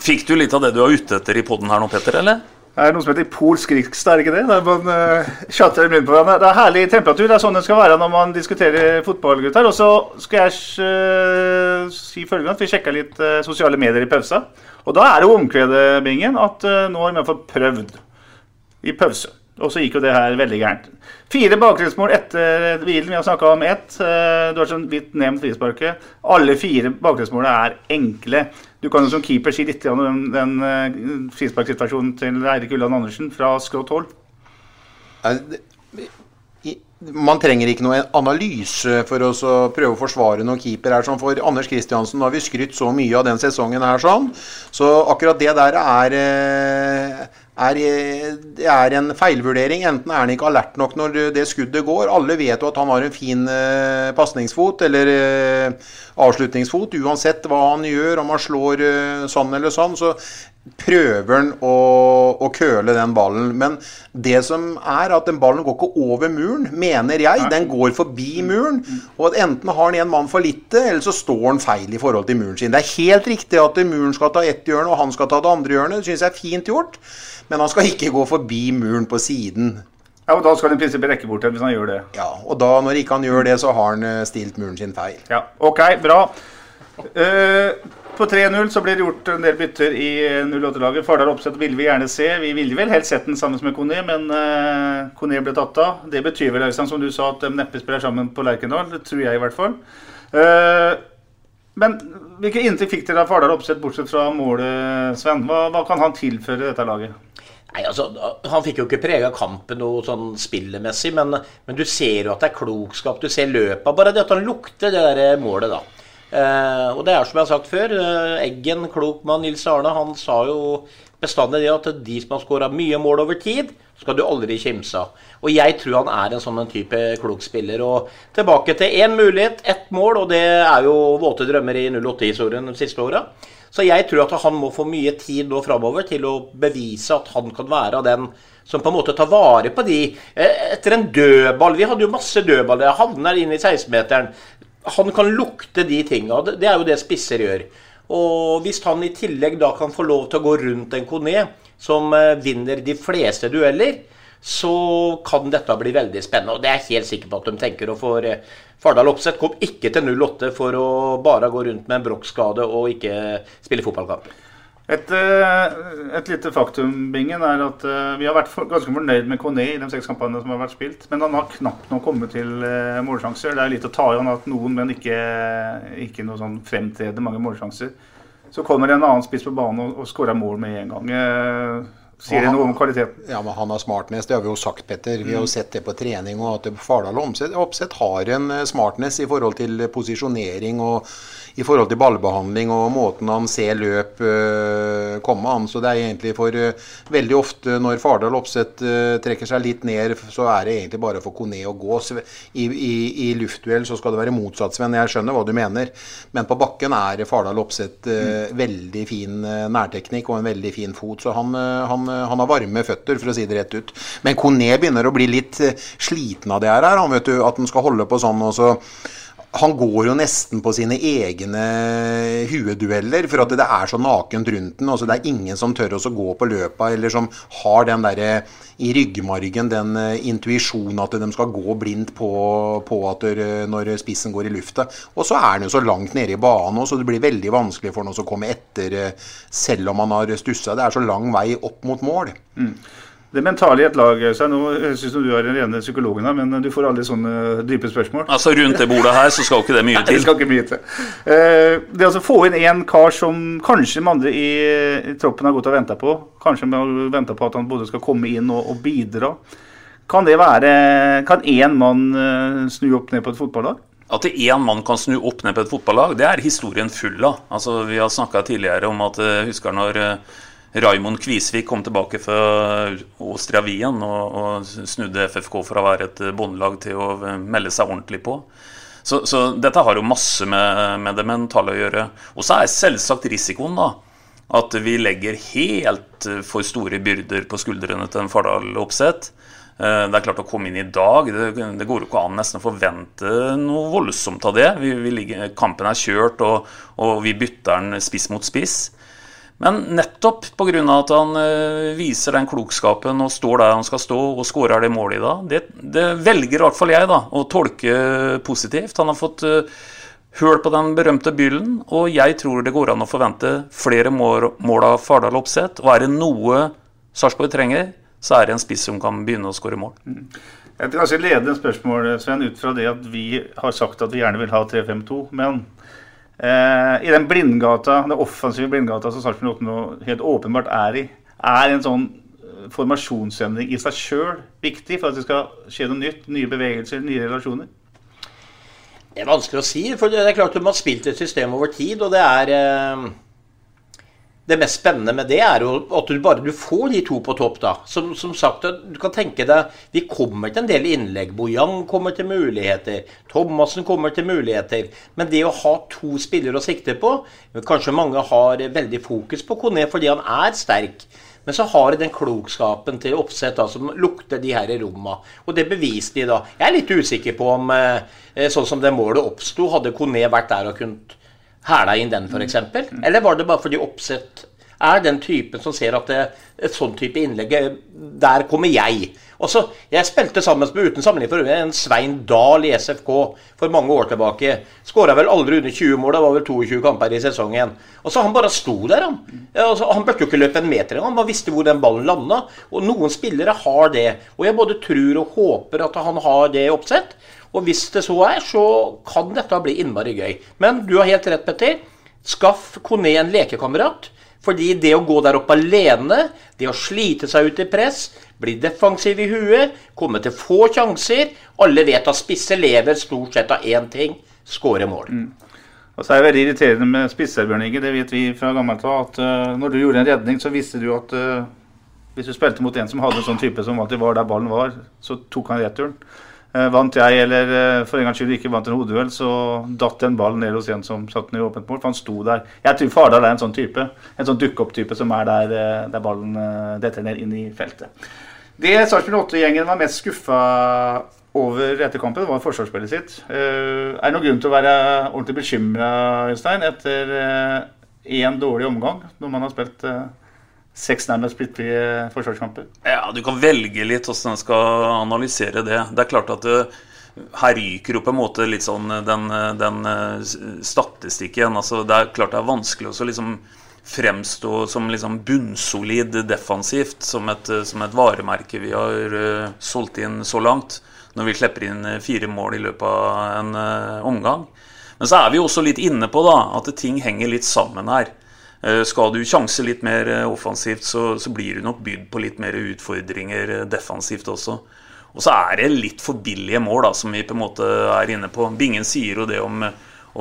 Fikk du litt av det du er ute etter i poden her nå, Petter? eller? Det er noe som heter polsk det er det ikke det? Der man uh, chatter på hverandre. Det er herlig temperatur. Det er sånn det skal være når man diskuterer fotball, gutter. Og så skal jeg uh, si følgende at vi sjekka litt uh, sosiale medier i pausa. Og da er det omkvedebingen at uh, nå har vi fått prøvd i pause. Og så gikk jo det her veldig gærent. Fire bakgrunnsmål etter hvilen. Vi har snakka om ett. Du har så vidt nevnt frisparket. Alle fire bakgrunnsmålene er enkle. Du kan jo som keeper si litt om den, den uh, frisparksituasjonen til Eirik Ulland Andersen fra skrått hold. Man trenger ikke noe analyse for å prøve å forsvare noen keeper her. Sånn for Anders Kristiansen har vi skrytt så mye av den sesongen her, sånn. Så akkurat det der er, er, det er en feilvurdering. Enten er han ikke alert nok når det skuddet går. Alle vet jo at han har en fin uh, pasningsfot eller uh, avslutningsfot. Uansett hva han gjør, om han slår uh, sånn eller sånn, så prøver han å, å, køle den ballen. Men det som er at den ballen går ikke over muren, mener jeg. Den går forbi muren. Og at enten har han en mann for lite, eller så står han feil i forhold til muren sin. Det er helt riktig at muren skal ta ett hjørne, og han skal ta det andre hjørnet. Det syns jeg er fint gjort. Men han skal ikke gå forbi muren på siden. Ja, og Da skal i prinsippet rekke bort hvis han gjør det. Ja, og da når ikke han gjør det, så har han eh, stilt muren sin feil. Ja, ok, bra. Uh, på 3-0 så blir det gjort en del bytter i 08-laget. Fardal Oppsett ville vi gjerne se. Vi ville vel helst sett den sammen med Kone, men uh, Kone ble tatt av. Det betyr vel Øystein, som du sa, at de neppe spiller sammen på Lerkendal. Det tror jeg i hvert fall. Uh, men hvilke inntrykk fikk dere av Fardal Oppsett, bortsett fra målet, Sven? Hva, hva kan han tilføre dette laget? Nei, altså, Han fikk jo ikke prega kampen noe sånn spillemessig, men, men, du ser jo at det er klokskap. Du ser løpet. Bare det at han lukter det der målet, da. Eh, og det er som jeg har sagt før, eh, Eggen, klok mann, Nils Arne, han sa jo bestandig det at de som har skåra mye mål over tid, skal du aldri kimse av. Og jeg tror han er en sånn type klok spiller. Og tilbake til én mulighet, ett mål, og det er jo våte drømmer i 08-historien de siste åra. Så jeg tror at han må få mye tid nå framover til å bevise at han kan være den som på en måte tar vare på de eh, Etter en dødball Vi hadde jo masse dødballer. Havner inn i 16-meteren han kan lukte de tinga. Det er jo det spisser gjør. Og hvis han i tillegg da kan få lov til å gå rundt en Kone som eh, vinner de fleste dueller, så kan dette bli veldig spennende. Og det er jeg helt sikker på at de tenker. Og for eh, Fardal Opseth kom ikke til 08 for å bare gå rundt med en brokkskade og ikke spille fotballkamp. Et, eh, et, lite faktum Bingen, er at uh, vi har vært ganske fornøyd med Kone i de seks kampene som har vært spilt. Men han har knapt nok kommet til uh, målsjanser. Det er litt å ta i. Han har hatt noen, men ikke, ikke noe sånn fremtredende mange målsjanser. Så kommer en annen spiss på banen og, og skårer mål med en gang. Sier det noe om kvaliteten? Ja, men Han har smartness, det har vi jo sagt, Petter. Vi har jo mm. sett det på trening. og at Fardal Oppsett har en smartness i forhold til posisjonering og i forhold til ballbehandling og måten han ser løp uh, komme an. Så det er egentlig for uh, veldig ofte når Fardal Opseth uh, trekker seg litt ned, så er det egentlig bare for Kone å gå. I, i, i luftduell så skal det være motsatt, Sven. Jeg skjønner hva du mener. Men på bakken er Fardal Opseth mm. veldig fin nærteknikk og en veldig fin fot. Så han, han, han, har varme føtter, for å si det rett ut. Men Kone begynner å bli litt sliten av det her, han vet du, at han skal holde på sånn. og så han går jo nesten på sine egne huedueller, for at det er så nakent rundt den. Altså, det er ingen som tør å gå på løpa, eller som har den derre i ryggmargen, den uh, intuisjonen at de skal gå blindt på, på at der, når spissen går i lufta. Og så er han jo så langt nede i banen, så det blir veldig vanskelig for ham å komme etter, selv om han har stussa. Det er så lang vei opp mot mål. Mm. Det mentale i et lag så Nå syns ut du er den rene psykologen, her, men du får aldri sånne dype spørsmål. Altså Rundt det bordet her så skal ikke det mye til. det skal ikke mye til. Eh, det å få inn en kar som kanskje de andre i, i troppen har gått og venta på, kanskje de har venta på at han både skal komme inn og, og bidra, kan det være Kan én mann eh, snu opp ned på et fotballag? At én mann kan snu opp ned på et fotballag, det er historien full av. Altså, Vi har snakka tidligere om at husker når Raymond Kvisvik kom tilbake fra Austria Wien og, og, snudde FFK fra å være et bondelag til å melde seg ordentlig på. Så, så dette har jo masse med, med, det mentale å gjøre. Og så er selvsagt risikoen, da. at vi legger helt for store byrder på skuldrene til en Fardal Opseth. Eh, det er klart Å komme inn i dag Det, det går jo ikke an nesten å forvente noe voldsomt av det. Vi, vi ligger, kampen er kjørt, og, og vi bytter den spiss mot spiss. Men nettopp pga. at han uh, viser den klokskapen og står der han skal stå og skårer det målet i dag, det, det, velger i hvert fall jeg da, å tolke positivt. Han har fått uh, høl på den berømte byllen, og jeg tror det går an å forvente flere mål, mål av Fardal Opseth. Og er det noe Sarpsborg trenger, så er det en spiss som kan begynne å skåre mål. Jeg Et lede ledende spørsmål, Sven, ut fra det at vi har sagt at vi gjerne vil ha 3-5-2. Men Eh, I den blindgata, den offensive blindgata som Sarpsborg 8 nå helt åpenbart er i, er en sånn eh, formasjonsendring i seg sjøl viktig for at det skal skje noe nytt? Nye bevegelser, nye relasjoner? Det er vanskelig å si. for det er klart Du har spilt et system over tid, og det er eh det mest spennende med det er jo at du bare du får de to på topp. da. Som, som, sagt, du kan tenke deg Vi kommer til en del innlegg. Bojang kommer til muligheter. Thomassen kommer til muligheter. Men det å ha to spillere å sikte på Kanskje mange har veldig fokus på Kone fordi han er sterk. Men så har de den klokskapen til oppsett da, som lukter de her i romma. Og det beviste de da. Jeg er litt usikker på om eh, sånn som det målet oppsto, hadde Kone vært der og kunnet hæla inn den, f.eks.? Mm. Eller var det bare fordi Oppsett er den typen som ser at det, et sånn type innlegg Der kommer jeg. Også, jeg spilte sammen med uten sammenligning for en Svein Dahl i SFK for mange år tilbake. Skåra vel aldri under 20 mål, det var vel 22 kamper i sesongen. Og så Han bare sto der, han. Altså, han burde jo ikke løpe en meter engang. Han visste hvor den ballen landa. Og noen spillere har det. Og jeg både tror og håper at han har det oppsett. Og hvis det så er, så kan dette bli innmari gøy. Men du har helt rett, Petter. Skaff Kone en lekekamerat. Fordi det å gå der oppe alene, det å slite seg ut i press, bli defensiv i huet, komme til få sjanser Alle vet at spisse lever stort sett av én ting skåre mål. Mm. Og så er det veldig irriterende med spisser, Bjørn Inge. Det vet vi fra gammelt av. At uh, når du gjorde en redning, så visste du at uh, hvis du spilte mot en som hadde en sånn type som alltid var der ballen var, så tok han returen. Uh, vant jeg, eller for en gangs skyld ikke vant en hodeduell, så datt den ballen ned hos en som satt den i åpent mål. For han sto der. Jeg tror Fardal er en sånn type. En sånn dukke-opp-type som er der, der ballen detter ned inn i feltet. Det Sarpsborg 8-gjengen var mest skuffa over etter kampen, var forsvarsspillet sitt. Er det noen grunn til å være ordentlig bekymra, Øystein, etter én dårlig omgang, når man har spilt seks nærmest splittfrie forsvarskamper. Ja, du kan velge litt hvordan en skal analysere det. Det er klart at det, her ryker jo på en måte litt sånn den, den statistikken. Altså, det er klart det er vanskelig å liksom fremstå som liksom bunnsolid defensivt, som et, som et, varemerke vi har uh, solgt inn så langt. Når vi slipper inn fire mål i løpet av en omgang. Men så er vi også litt inne på da, at ting henger litt sammen her. Eh, skal du sjanse litt mer eh, offensivt, så, så blir du nok bydd på litt mer utfordringer eh, defensivt også. Og så er det litt for billige mål, da, som vi på en måte er inne på. Bingen sier jo det om,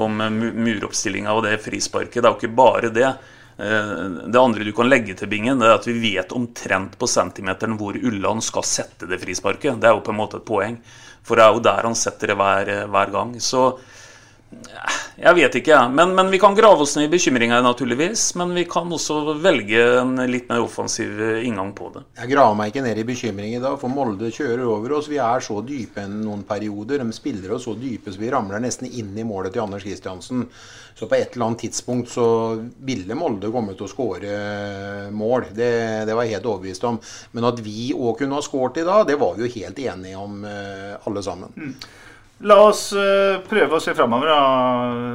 om muroppstillinga og det frisparket. Det er jo ikke bare det. Det andre du kan legge til bingen, det er at vi vet omtrent på centimeteren hvor Ulland skal sette det frisparket. Det er jo på en måte et poeng. For det er jo der han setter det hver, hver gang. Så jeg vet ikke, jeg. Men, men, vi kan grave oss ned i bekymringer, naturligvis. Men vi kan også velge en litt mer offensiv inngang på det. Jeg graver meg ikke ned i bekymringer da, for Molde kjører over oss. Vi er så dype enn noen perioder. De spiller oss så dype så vi ramler nesten inn i målet til Anders Kristiansen. Så på et eller annet tidspunkt så ville Molde komme til å skåre mål. Det, det, var jeg helt overbevist om. Men at vi òg kunne ha skåret i dag, det var vi jo helt enige om eh, alle sammen. Mm. La oss uh, prøve å se framover,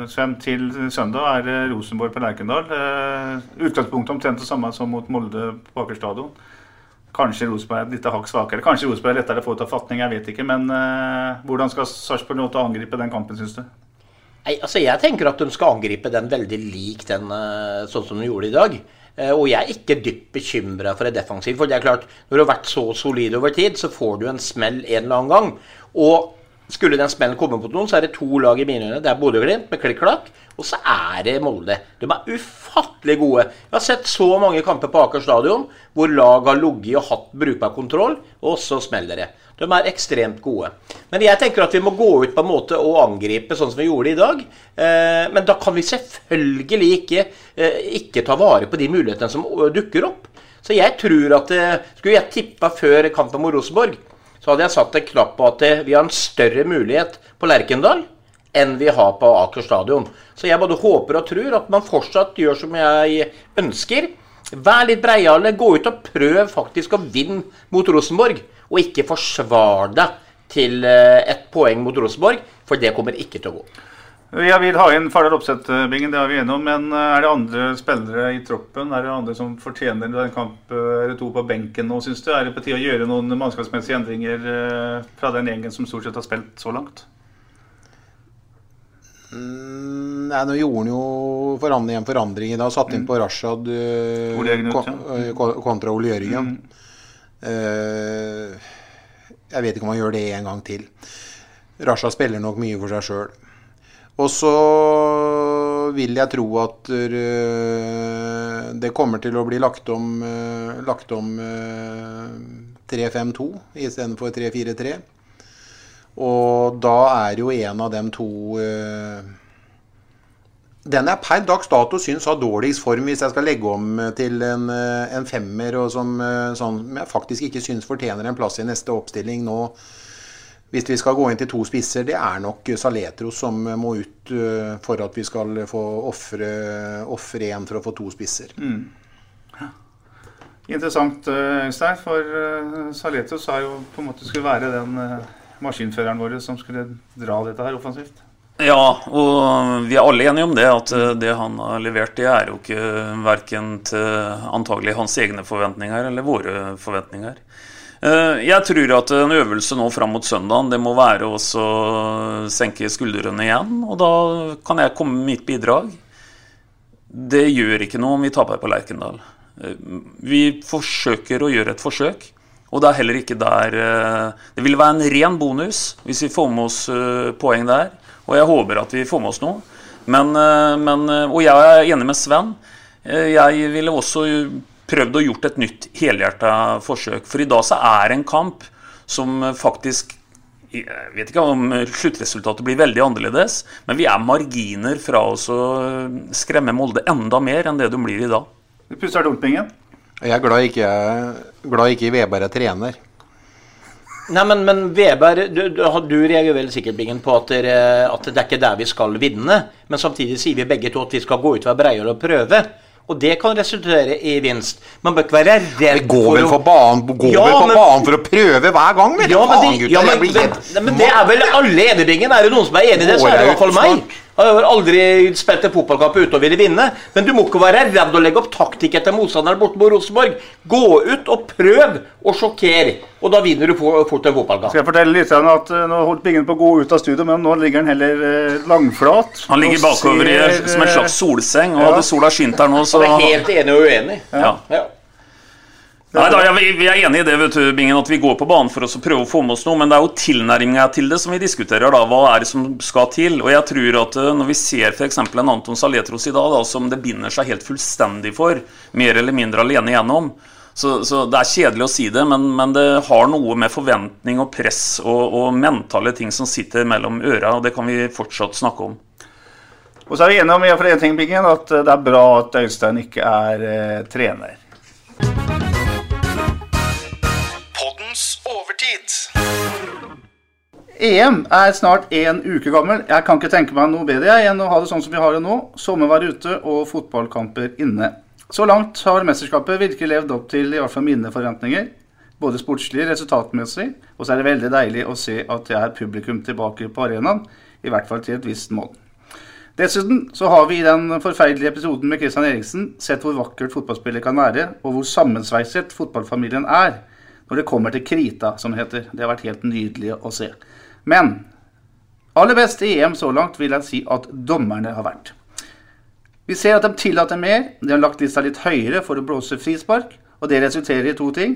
Sven. Til søndag er Rosenborg på Lerkendal. Uh, utgangspunktet omtrent det samme som mot Molde på Aker stadion. Kanskje Rosenborg er litt hakk svakere. Kanskje Rosenborg er lettere å få ut av fatning, jeg vet ikke. Men uh, hvordan skal Sarpsborg nå til å angripe den kampen, syns du? Nei, altså Jeg tenker at de skal angripe den veldig lik den sånn som de gjorde i dag. Og jeg er ikke dypt bekymra for det defensive. For det er klart, når du har vært så solid over tid, så får du en smell en eller annen gang. Og Skulle den smellen komme på noen, så er det to lag i mine øyne. Det er Bodø-Glimt med klikk-klakk, og så er det Molde. De er ufattelig gode. Jeg har sett så mange kamper på Aker stadion hvor lag har ligget og hatt brukbar kontroll, og så smeller det. De er ekstremt gode. Men jeg tenker at vi må gå ut på en måte og angripe sånn som vi gjorde i dag. Eh, men da kan vi selvfølgelig ikke, eh, ikke ta vare på de mulighetene som dukker opp. Så jeg tror at eh, Skulle jeg tippa før kampen mot Rosenborg, så hadde jeg satt en knapp på at vi har en større mulighet på Lerkendal enn vi har på Aker stadion. Så jeg både håper og tror at man fortsatt gjør som jeg ønsker. Vær litt breiale. Gå ut og prøv faktisk å vinne mot Rosenborg. Og ikke forsvar deg til ett poeng mot Rosenborg, for det kommer ikke til å gå. Jeg vil ha inn Fardal Opseth-bingen, det har vi enige om. Men er det andre spillere i troppen Er det andre som fortjener en kamp eller to på benken nå, syns du? Er det på tide å gjøre noen mannskapsmessige endringer fra den gjengen som stort sett har spilt så langt? Mm, nei, nå gjorde han jo forandring, en forandring i dag. Satt inn på Rashad uh, kontra Ole Jørgen. Mm. Uh, jeg vet ikke om han gjør det en gang til. Rashad spiller nok mye for seg sjøl. Og så vil jeg tro at uh, det kommer til å bli lagt om, lagt om 3-5-2 istedenfor 3-4-3. Og da er jo en av dem to uh, Den jeg per dags dato syns har dårligst form, hvis jeg skal legge om til en, en femmer, og som sånn, jeg faktisk ikke syns fortjener en plass i neste oppstilling nå. Hvis vi skal gå inn til to spisser, det er nok Saletros som må ut uh, for at vi skal få ofre én for å få to spisser. Mm. Interessant, Øystein. For Saletros sa jo på en måte skulle være den maskinføreren vår som skulle dra dette her offensivt. Ja, og vi er alle enige om det. At det han har levert, det er jo ikke verken til antagelig hans egne forventninger eller våre forventninger. Jeg tror at en øvelse nå fram mot søndagen det må være å senke skuldrene igjen. Og da kan jeg komme med mitt bidrag. Det gjør ikke noe om vi taper på Lerkendal. Vi forsøker å gjøre et forsøk. Og det er heller ikke der Det vil være en ren bonus hvis vi får med oss poeng der. Og jeg håper at vi får med oss noe. Men, men, og jeg er enig med Sven. Jeg ville også prøvd å gjort et nytt helhjerta forsøk. For i dag så er en kamp som faktisk jeg vet ikke om sluttresultatet blir veldig annerledes, men vi er marginer fra å skremme Molde enda mer enn det de blir i dag. Du pusser dumpingen? Jeg er glad ikke, glad ikke Veberg er trener. Nei, men, men Veberg, du, du, du reagerer vel sikkert Bingen, på at, det, at det er ikke der vi skal vinne. Men samtidig sier vi begge to at vi skal gå ut og være breiere og prøve. Og det kan resultere i vinst. Man bør ikke være redd for å Gå vel på banen ja, på banen for å prøve hver gang, vet ja, men, det, ja, men, men, men det er vel alle enige, Bingen. Er det noen som er enig i det, så er det i hvert fall meg. Jeg har aldri spilt en fotballkamp uten å ville vinne. Men du må ikke være redd å legge opp taktikk etter motstanderen borte på Rosenborg. Gå ut og prøv å sjokkere, og da vinner du fort en fotballkamp. Skal jeg fortelle litt at Nå holdt Bingen på å gå ut av studio, men nå ligger han heller langflat. Han ligger bakover ser, som en slags solseng, og ja. hadde sola skint her nå, så Han er helt enig og uenig. Ja. ja. Nei, da, ja, vi, er enig i det, vet du, Bingen, at vi går på banen for å prøve å få med oss noe. Men det er jo tilnærminga til det som vi diskuterer. da, Hva er det som skal til? Og jeg tror at eh, Når vi ser f.eks. en Anton Saletros i dag, da, som det binder seg helt fullstendig for, mer eller mindre alene igjennom, så, så Det er kjedelig å si det, men, men, det har noe med forventning og press og, og mentale ting som sitter mellom øra, og det kan vi fortsatt snakke om. Og så er vi enige om en ting, Bingen, at det er bra at Øystein ikke er eh, trener. EM er snart en uke gammel. Jeg kan ikke tenke meg noe bedre enn å ha det sånn som vi har det nå. Sommervær ute og fotballkamper inne. Så langt har mesterskapet virkelig levd opp til i hvert fall mine forventninger. Både sportslig, resultatmessig, og så er det veldig deilig å se at det er publikum tilbake på arenaen. I hvert fall til et visst mål. Dessuten så har vi i den forferdelige episoden med Christian Eriksen sett hvor vakkert fotballspillet kan være, og hvor sammensveiset fotballfamilien er når det kommer til krita, som det heter. Det har vært helt nydelig å se. Men aller best i EM så langt vil jeg si at dommerne har vært. Vi ser at de tillater mer. De har lagt lista litt høyere for å blåse frispark. Og det resulterer i to ting.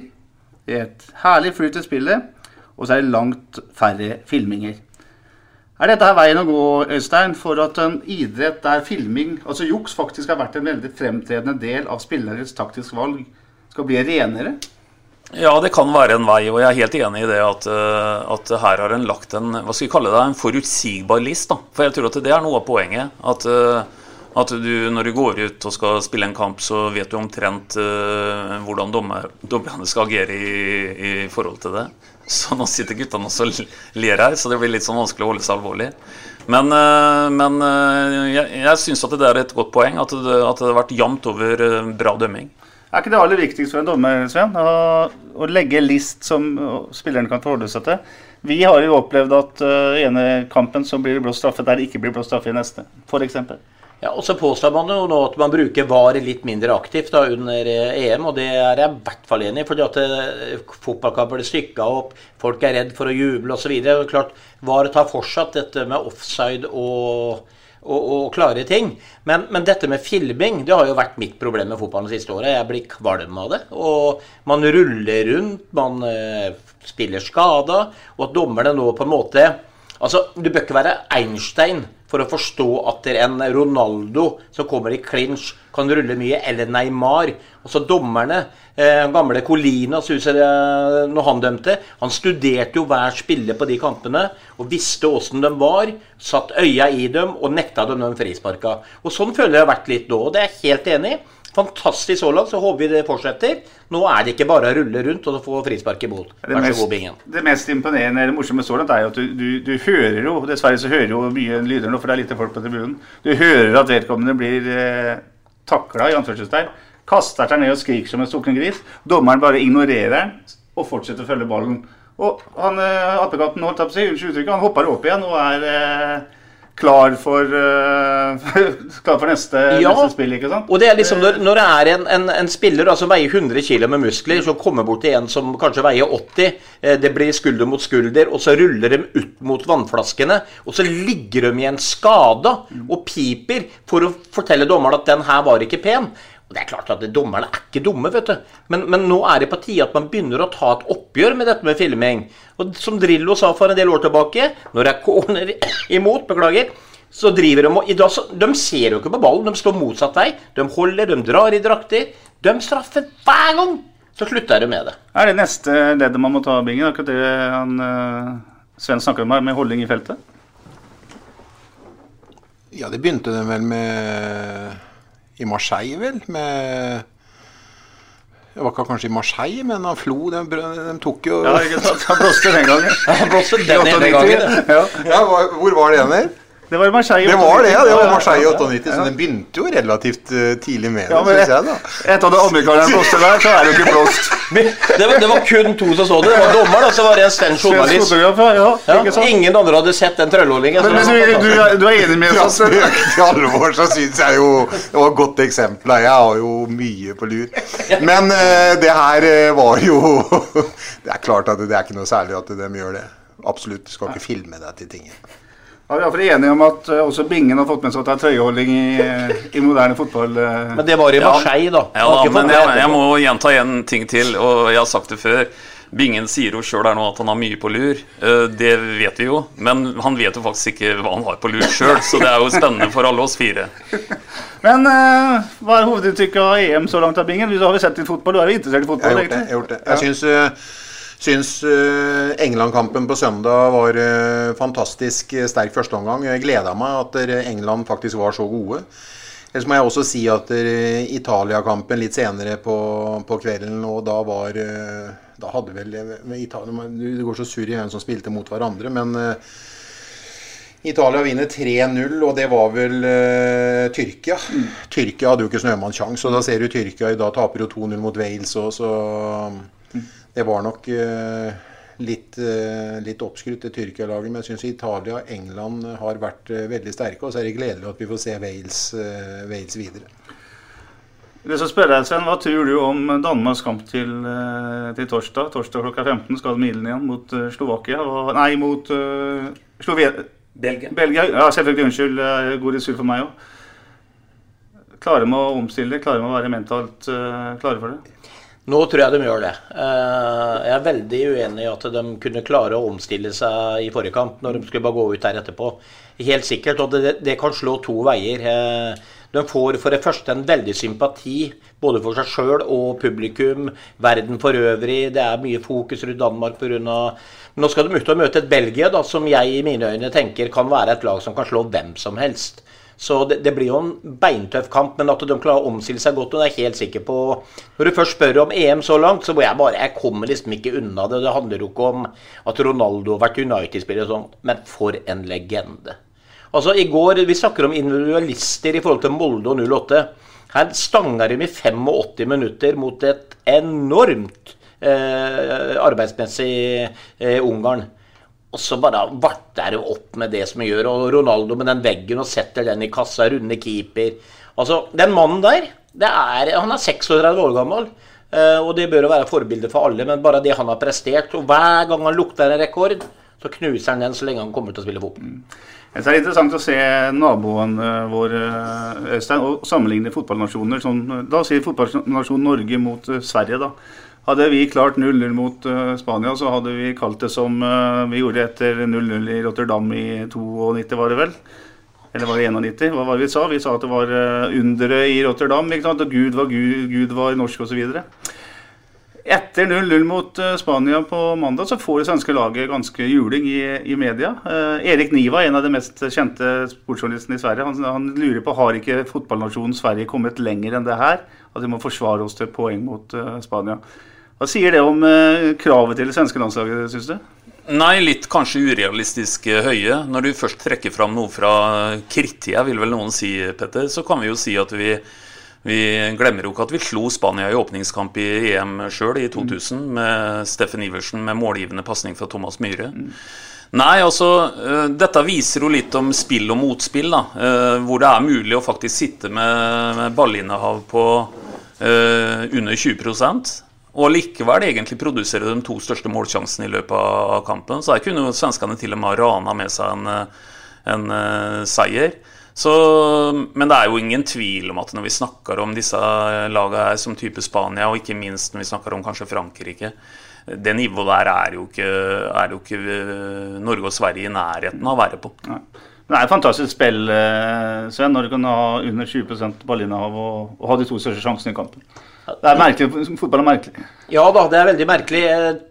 Det er et herlig flyt i spillet, og så er det langt færre filminger. Er dette her veien å gå, Øystein, for at en idrett der filming, altså juks, faktisk har vært en veldig fremtredende del av spillernes taktisk valg, skal bli renere? Ja, det kan være en vei, og jeg er helt enig i det at, eh, at her har en lagt en hva skal vi kalle det, en forutsigbar list. da. For jeg tror at det er noe av poenget. At, eh, at du, når du går ut og skal spille en kamp, så vet du omtrent uh, hvordan dommer, dommerne skal agere i, i forhold til det. Så nå sitter guttene også og ler her, så det blir litt sånn vanskelig å holde seg alvorlig. Men, uh, men uh, jeg, jeg syns at det er et godt poeng at det, at det har vært jevnt over bra dømming. Er ikke det aller viktigste for en dommer, Sven? Å, å legge list som spillerne kan forholde seg til? Vi har jo opplevd at uh, ene kampen så blir blåst straffe der ikke blir blåst straffe i neste, f.eks. Ja, og Så påstår man jo nå at man bruker VAR litt mindre aktivt da under EM, og det er jeg i hvert fall enig i. fordi at fotballkamper blir stykka opp, folk er redd for å juble osv. Klart, VAR tar fortsatt dette med offside og, og, og klare ting. Men, men, dette med filming det har jo vært mitt problem med fotballen det siste året. Jeg blir kvalm av det. Og man ruller rundt, man uh, spiller skada, og at dommerne nå på en måte Altså, Du bør ikke være Einstein for å forstå at en Ronaldo som kommer i clinch, kan rulle mye, eller Neymar. Altså dommerne, eh, gamle Colinas huset når han dømte, han studerte jo hver spiller på de kampene og visste åssen de var. Satt øya i dem og nekta dem de frisparka. Og Sånn føler jeg det har vært litt nå, og det er jeg helt enig i. Fantastisk så langt, så håper vi det fortsetter. Nå er det ikke bare å rulle rundt og få frispark imot. Det mest, det mest imponerende eller morsomme så langt er jo at du, du, du, hører jo Dessverre så hører jo mye lyder nå, for det er lite folk på tribunen. Du hører at vedkommende blir eh, takla, i anførselstegn. Kaster seg ned og skriker som en stukken gris. Dommeren bare ignorerer den og fortsetter å følge ballen. Og han eh, apekatten holdt opp seg, unnskyld uttrykket, han hopper opp igjen og er eh, klar for, klar for neste, ja, neste, spill. ikke sant? Og det er liksom Når, når det er en, en, en spiller som veier 100 kg med muskler, så kommer bort til en som kanskje veier 80, eh, det blir skulder mot skulder, og så ruller de ut mot vannflaskene, og så ligger de igjen skada og piper for å fortelle dommeren at den her var ikke pen. Og det er klart at Dommerne er ikke dumme, vet du. Men, men, nå er det på tide at man begynner å ta et oppgjør med dette med filming. Og Som Drillo sa for en del år tilbake, når det er corner imot, beklager, så driver de og i dag, så, De ser jo ikke på ballen, de står motsatt vei. De holder, de drar i drakter. De straffer hver gang! Så slutter de med det. Er det neste leddet man må ta, Bingen? Akkurat det han, uh, Sven snakker om her, med holdning i feltet? Ja, det begynte de vel med i Marseille, vel. Med det var ikke kanskje i Marseille, men han Flo de, de tok jo Ja, ikke sant. Han blåste den gangen. Han blåste den ene gangen, ja. ja. Hvor var det igjen? Det var Marseille. Det var det, ja. Det var Marseille 98, så den begynte jo relativt uh, tidlig med det, ja, syns jeg. da. Etter at amerikanerne blåste der, så er det jo ikke blåst. det, var, det var kun to som så det. Det var dommer, og så var det en svensk journalist. Ja, ja, ingen andre hadde sett den trøllholdningen. Men, men du, du, du, er enig med oss? Spøk til alvor så syns jeg jo det var et godt eksempel. Jeg har jo mye på lur. Men uh, det her uh, var jo Det er klart at det er ikke noe særlig at de gjør det. Absolutt. Skal ikke filme deg til ting. Ja, Vi er iallfall enige om at uh, også Bingen har fått med seg at det er trøyeholding i, i, moderne fotball. Uh. Men det var i Marseille, da. Ja, da men jeg, jeg, må gjenta en ting til, og jeg har sagt det før. Bingen sier jo sjøl nå at han har mye på lur. Det vet vi jo. Men han vet jo faktisk ikke hva han har på lur sjøl, så det er jo spennende for alle oss fire. Men hva er hovedinntrykket av EM så langt av Bingen? Du har vi sett litt fotball, du er jo interessert i fotball? Jeg har gjort det. Jeg, har gjort det. jeg synes, Syns uh, England-kampen på søndag var uh, fantastisk uh, sterk førsteomgang. Jeg gleda meg at England faktisk var så gode. Ellers må jeg også si at Italia-kampen litt senere på, på, kvelden, og da var Da hadde vel Italia, Det går så surr i hvem som spilte mot hverandre, men Italia vinner 3-0, og det var vel uh, Tyrkia. Mm. Tyrkia hadde jo ikke snømannssjanse, og da ser du Tyrkia i dag taper jo 2-0 mot Wales òg, så det var nok uh, litt, uh, litt oppskrytt, det Tyrkia-laget. Men jeg syns Italia og England har vært uh, veldig sterke. Og så er det gledelig at vi får se Wales, Wales videre. Det som spør deg, Sven, Hva tror du om Danmarks kamp til, til, torsdag? Torsdag klokka 15 skal Milen igjen mot Slovakia. Og, nei, mot uh, Slovenia. Belgia. Belgia. Ja, selvfølgelig. Unnskyld. God resurs for meg òg. Klare med å omstille? klare med å være mentalt uh, klare for det? Nå tror jeg de gjør det. Eh, jeg er veldig uenig i at de kunne klare å omstille seg i forrige kamp, når de skulle bare gå ut der etterpå. Helt sikkert. Og det, det kan slå to veier. Eh, de får for det første en veldig sympati både for seg sjøl og publikum, verden for øvrig. Det er mye fokus rundt Danmark pga. Nå skal de ut og møte et Belgia da, som jeg i mine øyne tenker kan være et lag som kan slå hvem som helst. Så det, det, blir jo en beintøff kamp, men at de klarer å omstille seg godt, og det er jeg helt sikker på. Når du først spør om EM så langt, så må jeg bare Jeg kommer liksom ikke unna det. Det handler jo ikke om at Ronaldo har vært United-spiller og sånn, men for en legende. Altså, i går, Vi snakker om individualister i forhold til Molde og 08. Her stanga de i 85 minutter mot et enormt eh, arbeidsmessig eh, Ungarn. Og så bare varter det opp med det som vi gjør. Og Ronaldo med den veggen og setter den i kassa, runde keeper. Altså, Den mannen der, er, han er 36 år gammel. Uh, og det bør jo være forbilde for alle, men bare det han har prestert Og hver gang han lukter en rekord, så knuser han den så lenge han kommer til å spille fotball. Mm. Det er interessant å se naboen eh, vår eh, Øystein, og sammenligne fotballnasjoner. Sånn, da sier fotballnasjonen Norge mot Sverige. da. Hadde vi klart 0-0 mot uh, Spania, så hadde vi kalt det som uh, vi gjorde etter 0-0 i Rotterdam i 92, var det vel? Eller var det 91? Hva var det vi sa? Vi sa at det var uh, underet i Rotterdam. ikke sant? Og Gud var Gud, Gud var norsk osv. Etter 0-0 mot Spania på mandag så får det svenske laget ganske juling i, i media. Eh, Erik Niva, en av de mest kjente sportsjournalistene i Sverige, han, han, lurer på har ikke fotballnasjonen Sverige kommet lenger enn det her. At vi må forsvare oss til poeng mot uh, Spania. Hva sier det om uh, kravet til det svenske landslaget, syns du? Nei, litt kanskje urealistisk eh, høye. Når du først trekker fram noe fra krittida, vil vel noen si, Petter, så kan vi jo si at vi, vi glemmer jo ikke at vi slo Spania i åpningskamp i EM sjøl i 2000 mm. med Steffen Iversen med målgivende pasning fra Thomas Myhre. Mm. Nei, altså uh, Dette viser jo litt om spill og motspill. da, uh, Hvor det er mulig å faktisk sitte med, ballinnehav på uh, under 20% og likevel egentlig produsere de to største målsjansene i løpet av kampen. Så her kunne jo svenskene til og med rana med seg en, en seier. Så, men det er jo ingen tvil om at når vi snakker om disse lagene her som type Spania, og ikke minst når vi snakker om kanskje Frankrike Det nivået der er jo ikke, er jo ikke eh, Norge og Sverige i nærheten av å være på. Nei. Det er et fantastisk spill, eh, Sven, når du kan ha under 20 ballinnehav og, og ha de to største sjansene i kampen. Det er merkelig. Fotball er merkelig. Ja da, det er veldig merkelig.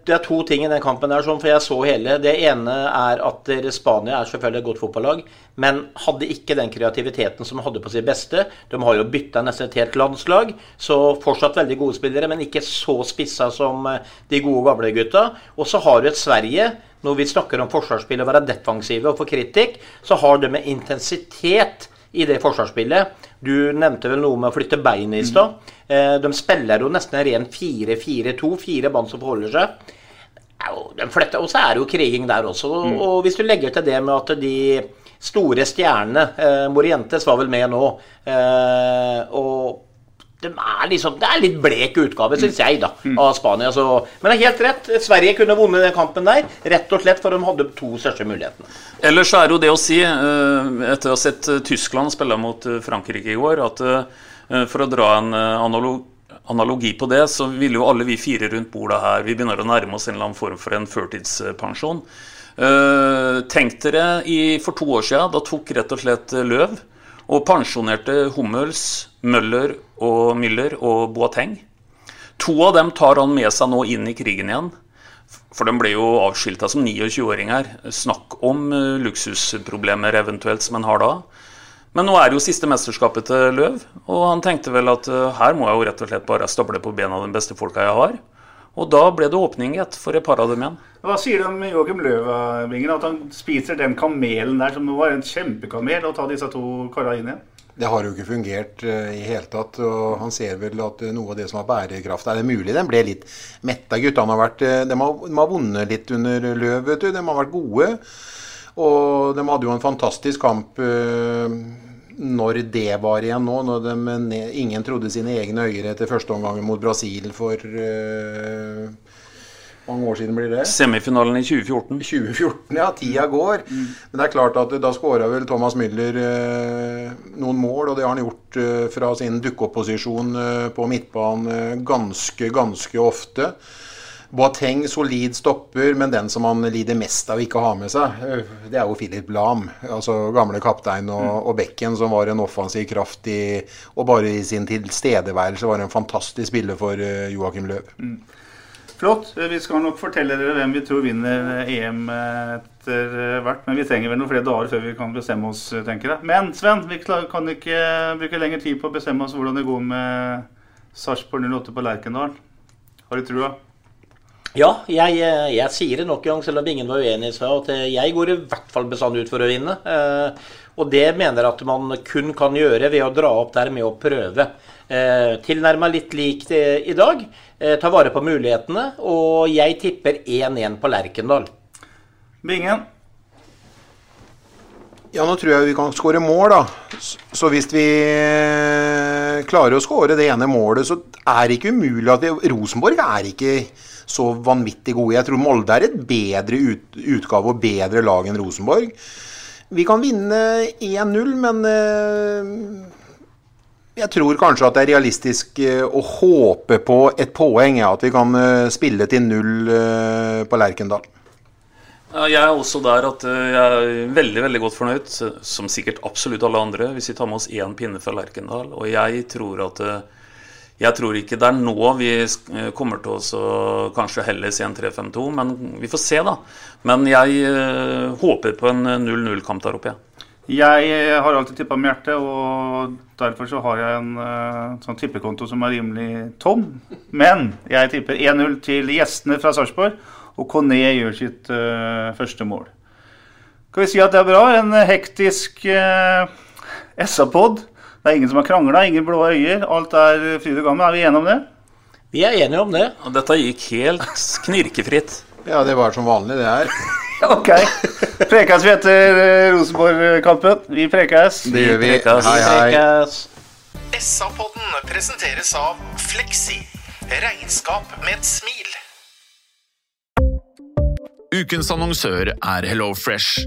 Det er to ting i den kampen der, for jeg så hele. Det ene er at Spania er selvfølgelig et godt fotballag, men hadde ikke den kreativiteten som de hadde på sitt beste. De har jo bytta nesten et helt landslag, så fortsatt veldig gode spillere, men ikke så spissa som eh, de gode gamle gutta. Og så har du et Sverige når vi snakker om forsvarsspill og være defensive og få kritikk, så har det med intensitet i det forsvarsspillet. Du nevnte vel noe med å flytte beinet i stad. Mm. De spiller jo nesten en ren 4-4-2, fire band som forholder seg. Og så er det jo kriging der også. Mm. Og hvis du legger til det med at de store stjernene eh, Morientes var vel med nå. Eh, og de er liksom, det er litt blek utgave, syns jeg, da, av Spania. Så. Men det er helt rett. Sverige kunne vunnet den kampen der, rett og slett for de hadde to største mulighetene. Ellers er jo det å si, eh, etter å ha sett eh, Tyskland spille mot eh, Frankrike i går, at for å dra en analogi på det, så ville jo alle vi fire rundt bordet her Vi begynner å nærme oss en eller annen form for en førtidspensjon. Tenk dere for to år siden, da tok rett og slett Løv og pensjonerte Hummels, Møller og Müller og Boateng. To av dem tar han med seg nå inn i krigen igjen. For de ble jo avskilta som 29-åringer. Snakk om eh, luksusproblemer eventuelt som en har da. Men nå er jo siste mesterskapet til Løv, og han tenkte vel at uh, her må jeg jo rett og slett bare stable på bena den beste folka jeg har. Og da ble det åpning igjen for et par av dem igjen. Hva sier du om Joakim Løvingen? At han spiser den kamelen der, som var en kjempekamel, og tar disse to karene inn igjen? Det har jo ikke fungert uh, i hele tatt. og Han ser vel at uh, noe av det som har bærekraft Er det mulig den ble litt metta? Guttene har vært uh, de, har, de har vunnet litt under løv. vet du. De har vært gode. Og de hadde jo en fantastisk kamp når det var igjen nå. Når de, ingen trodde sine egne øyne etter første omgang mot Brasil for mange år siden blir det? Semifinalen i 2014. 2014, ja. Tida går. Men det er klart at da skåra vel Thomas Müller uh, noen mål, og det har han gjort uh, fra sin dukkeopposisjon på midtbanen ganske, ganske ofte. Boateng solid stopper, men den som han lider mest av ikke å ha med seg, eh, det er jo Philip Lahm. Altså gamle kaptein og, og bekken som var en offensiv kraft i Og bare i sin tilstedeværelse var en fantastisk spiller for eh, Joakim Løv. Flott. Vi skal nok fortelle dere hvem vi tror vinner EM etter hvert. Men vi trenger vel noen flere dager før vi kan bestemme oss, tenker jeg. Men Sven, vi kan ikke bruke lengre tid på å bestemme oss hvordan det går med Sarpsborg 08 på Lerkendal. Har du trua? Ja, jeg, eh, jeg sier det nok en gang, selv om ingen var uenig i seg, at eh, jeg går i hvert fall bestandig ut for å vinne. Eh, Og det mener jeg at man kun kan gjøre ved å dra opp der med å prøve. Eh, Tilnærma litt likt i dag. Eh, Ta vare på mulighetene. Og jeg tipper 1-1 på Lerkendal. Bingen? Ja, nå tror jeg vi kan skåre mål, da. Så hvis vi klarer å skåre det ene målet, så er det ikke umulig at vi, Rosenborg er ikke så vanvittig gode. Jeg tror Molde er et bedre ut, utgave og bedre lag enn Rosenborg. Vi kan vinne 1-0, men eh, jeg tror kanskje at det er realistisk eh, å håpe på et poeng, ja, at vi kan eh, spille til null på Lerkendal. Jeg er også der at jeg er veldig veldig godt fornøyd, som sikkert absolutt alle andre, hvis vi tar med oss én pinne fra Lerkendal. Og jeg tror at Jeg tror ikke det er nå vi eh, kommer til å kanskje heller si en 3-5-2, men vi får se, da. Men jeg eh, håper på en 0-0-kamp der oppe, jeg. Jeg eh, har alltid tippa med hjertet, og derfor så har jeg en eh, sånn tippekonto som er rimelig tom. Men jeg tipper 1-0 til gjestene fra Sarpsborg, og Kone gjør sitt uh, første mål. Skal vi si at det er bra? En hektisk uh, SA-pod. Det er ingen som har krangla, ingen blå øyer. Alt er fryd og gammen. Er vi enige om det? Vi er enige om det. Og dette gikk helt knirkefritt. Ja, det var som vanlig, det her. Ok. Prekes vi etter eh, Rosenborg-kampen? Vi prekes. Det gjør vi. Prekas. Hei, hei. Prekes. SA-podden presenteres av Fleksi. Regnskap med et smil. Ukens annonsør er HelloFresh.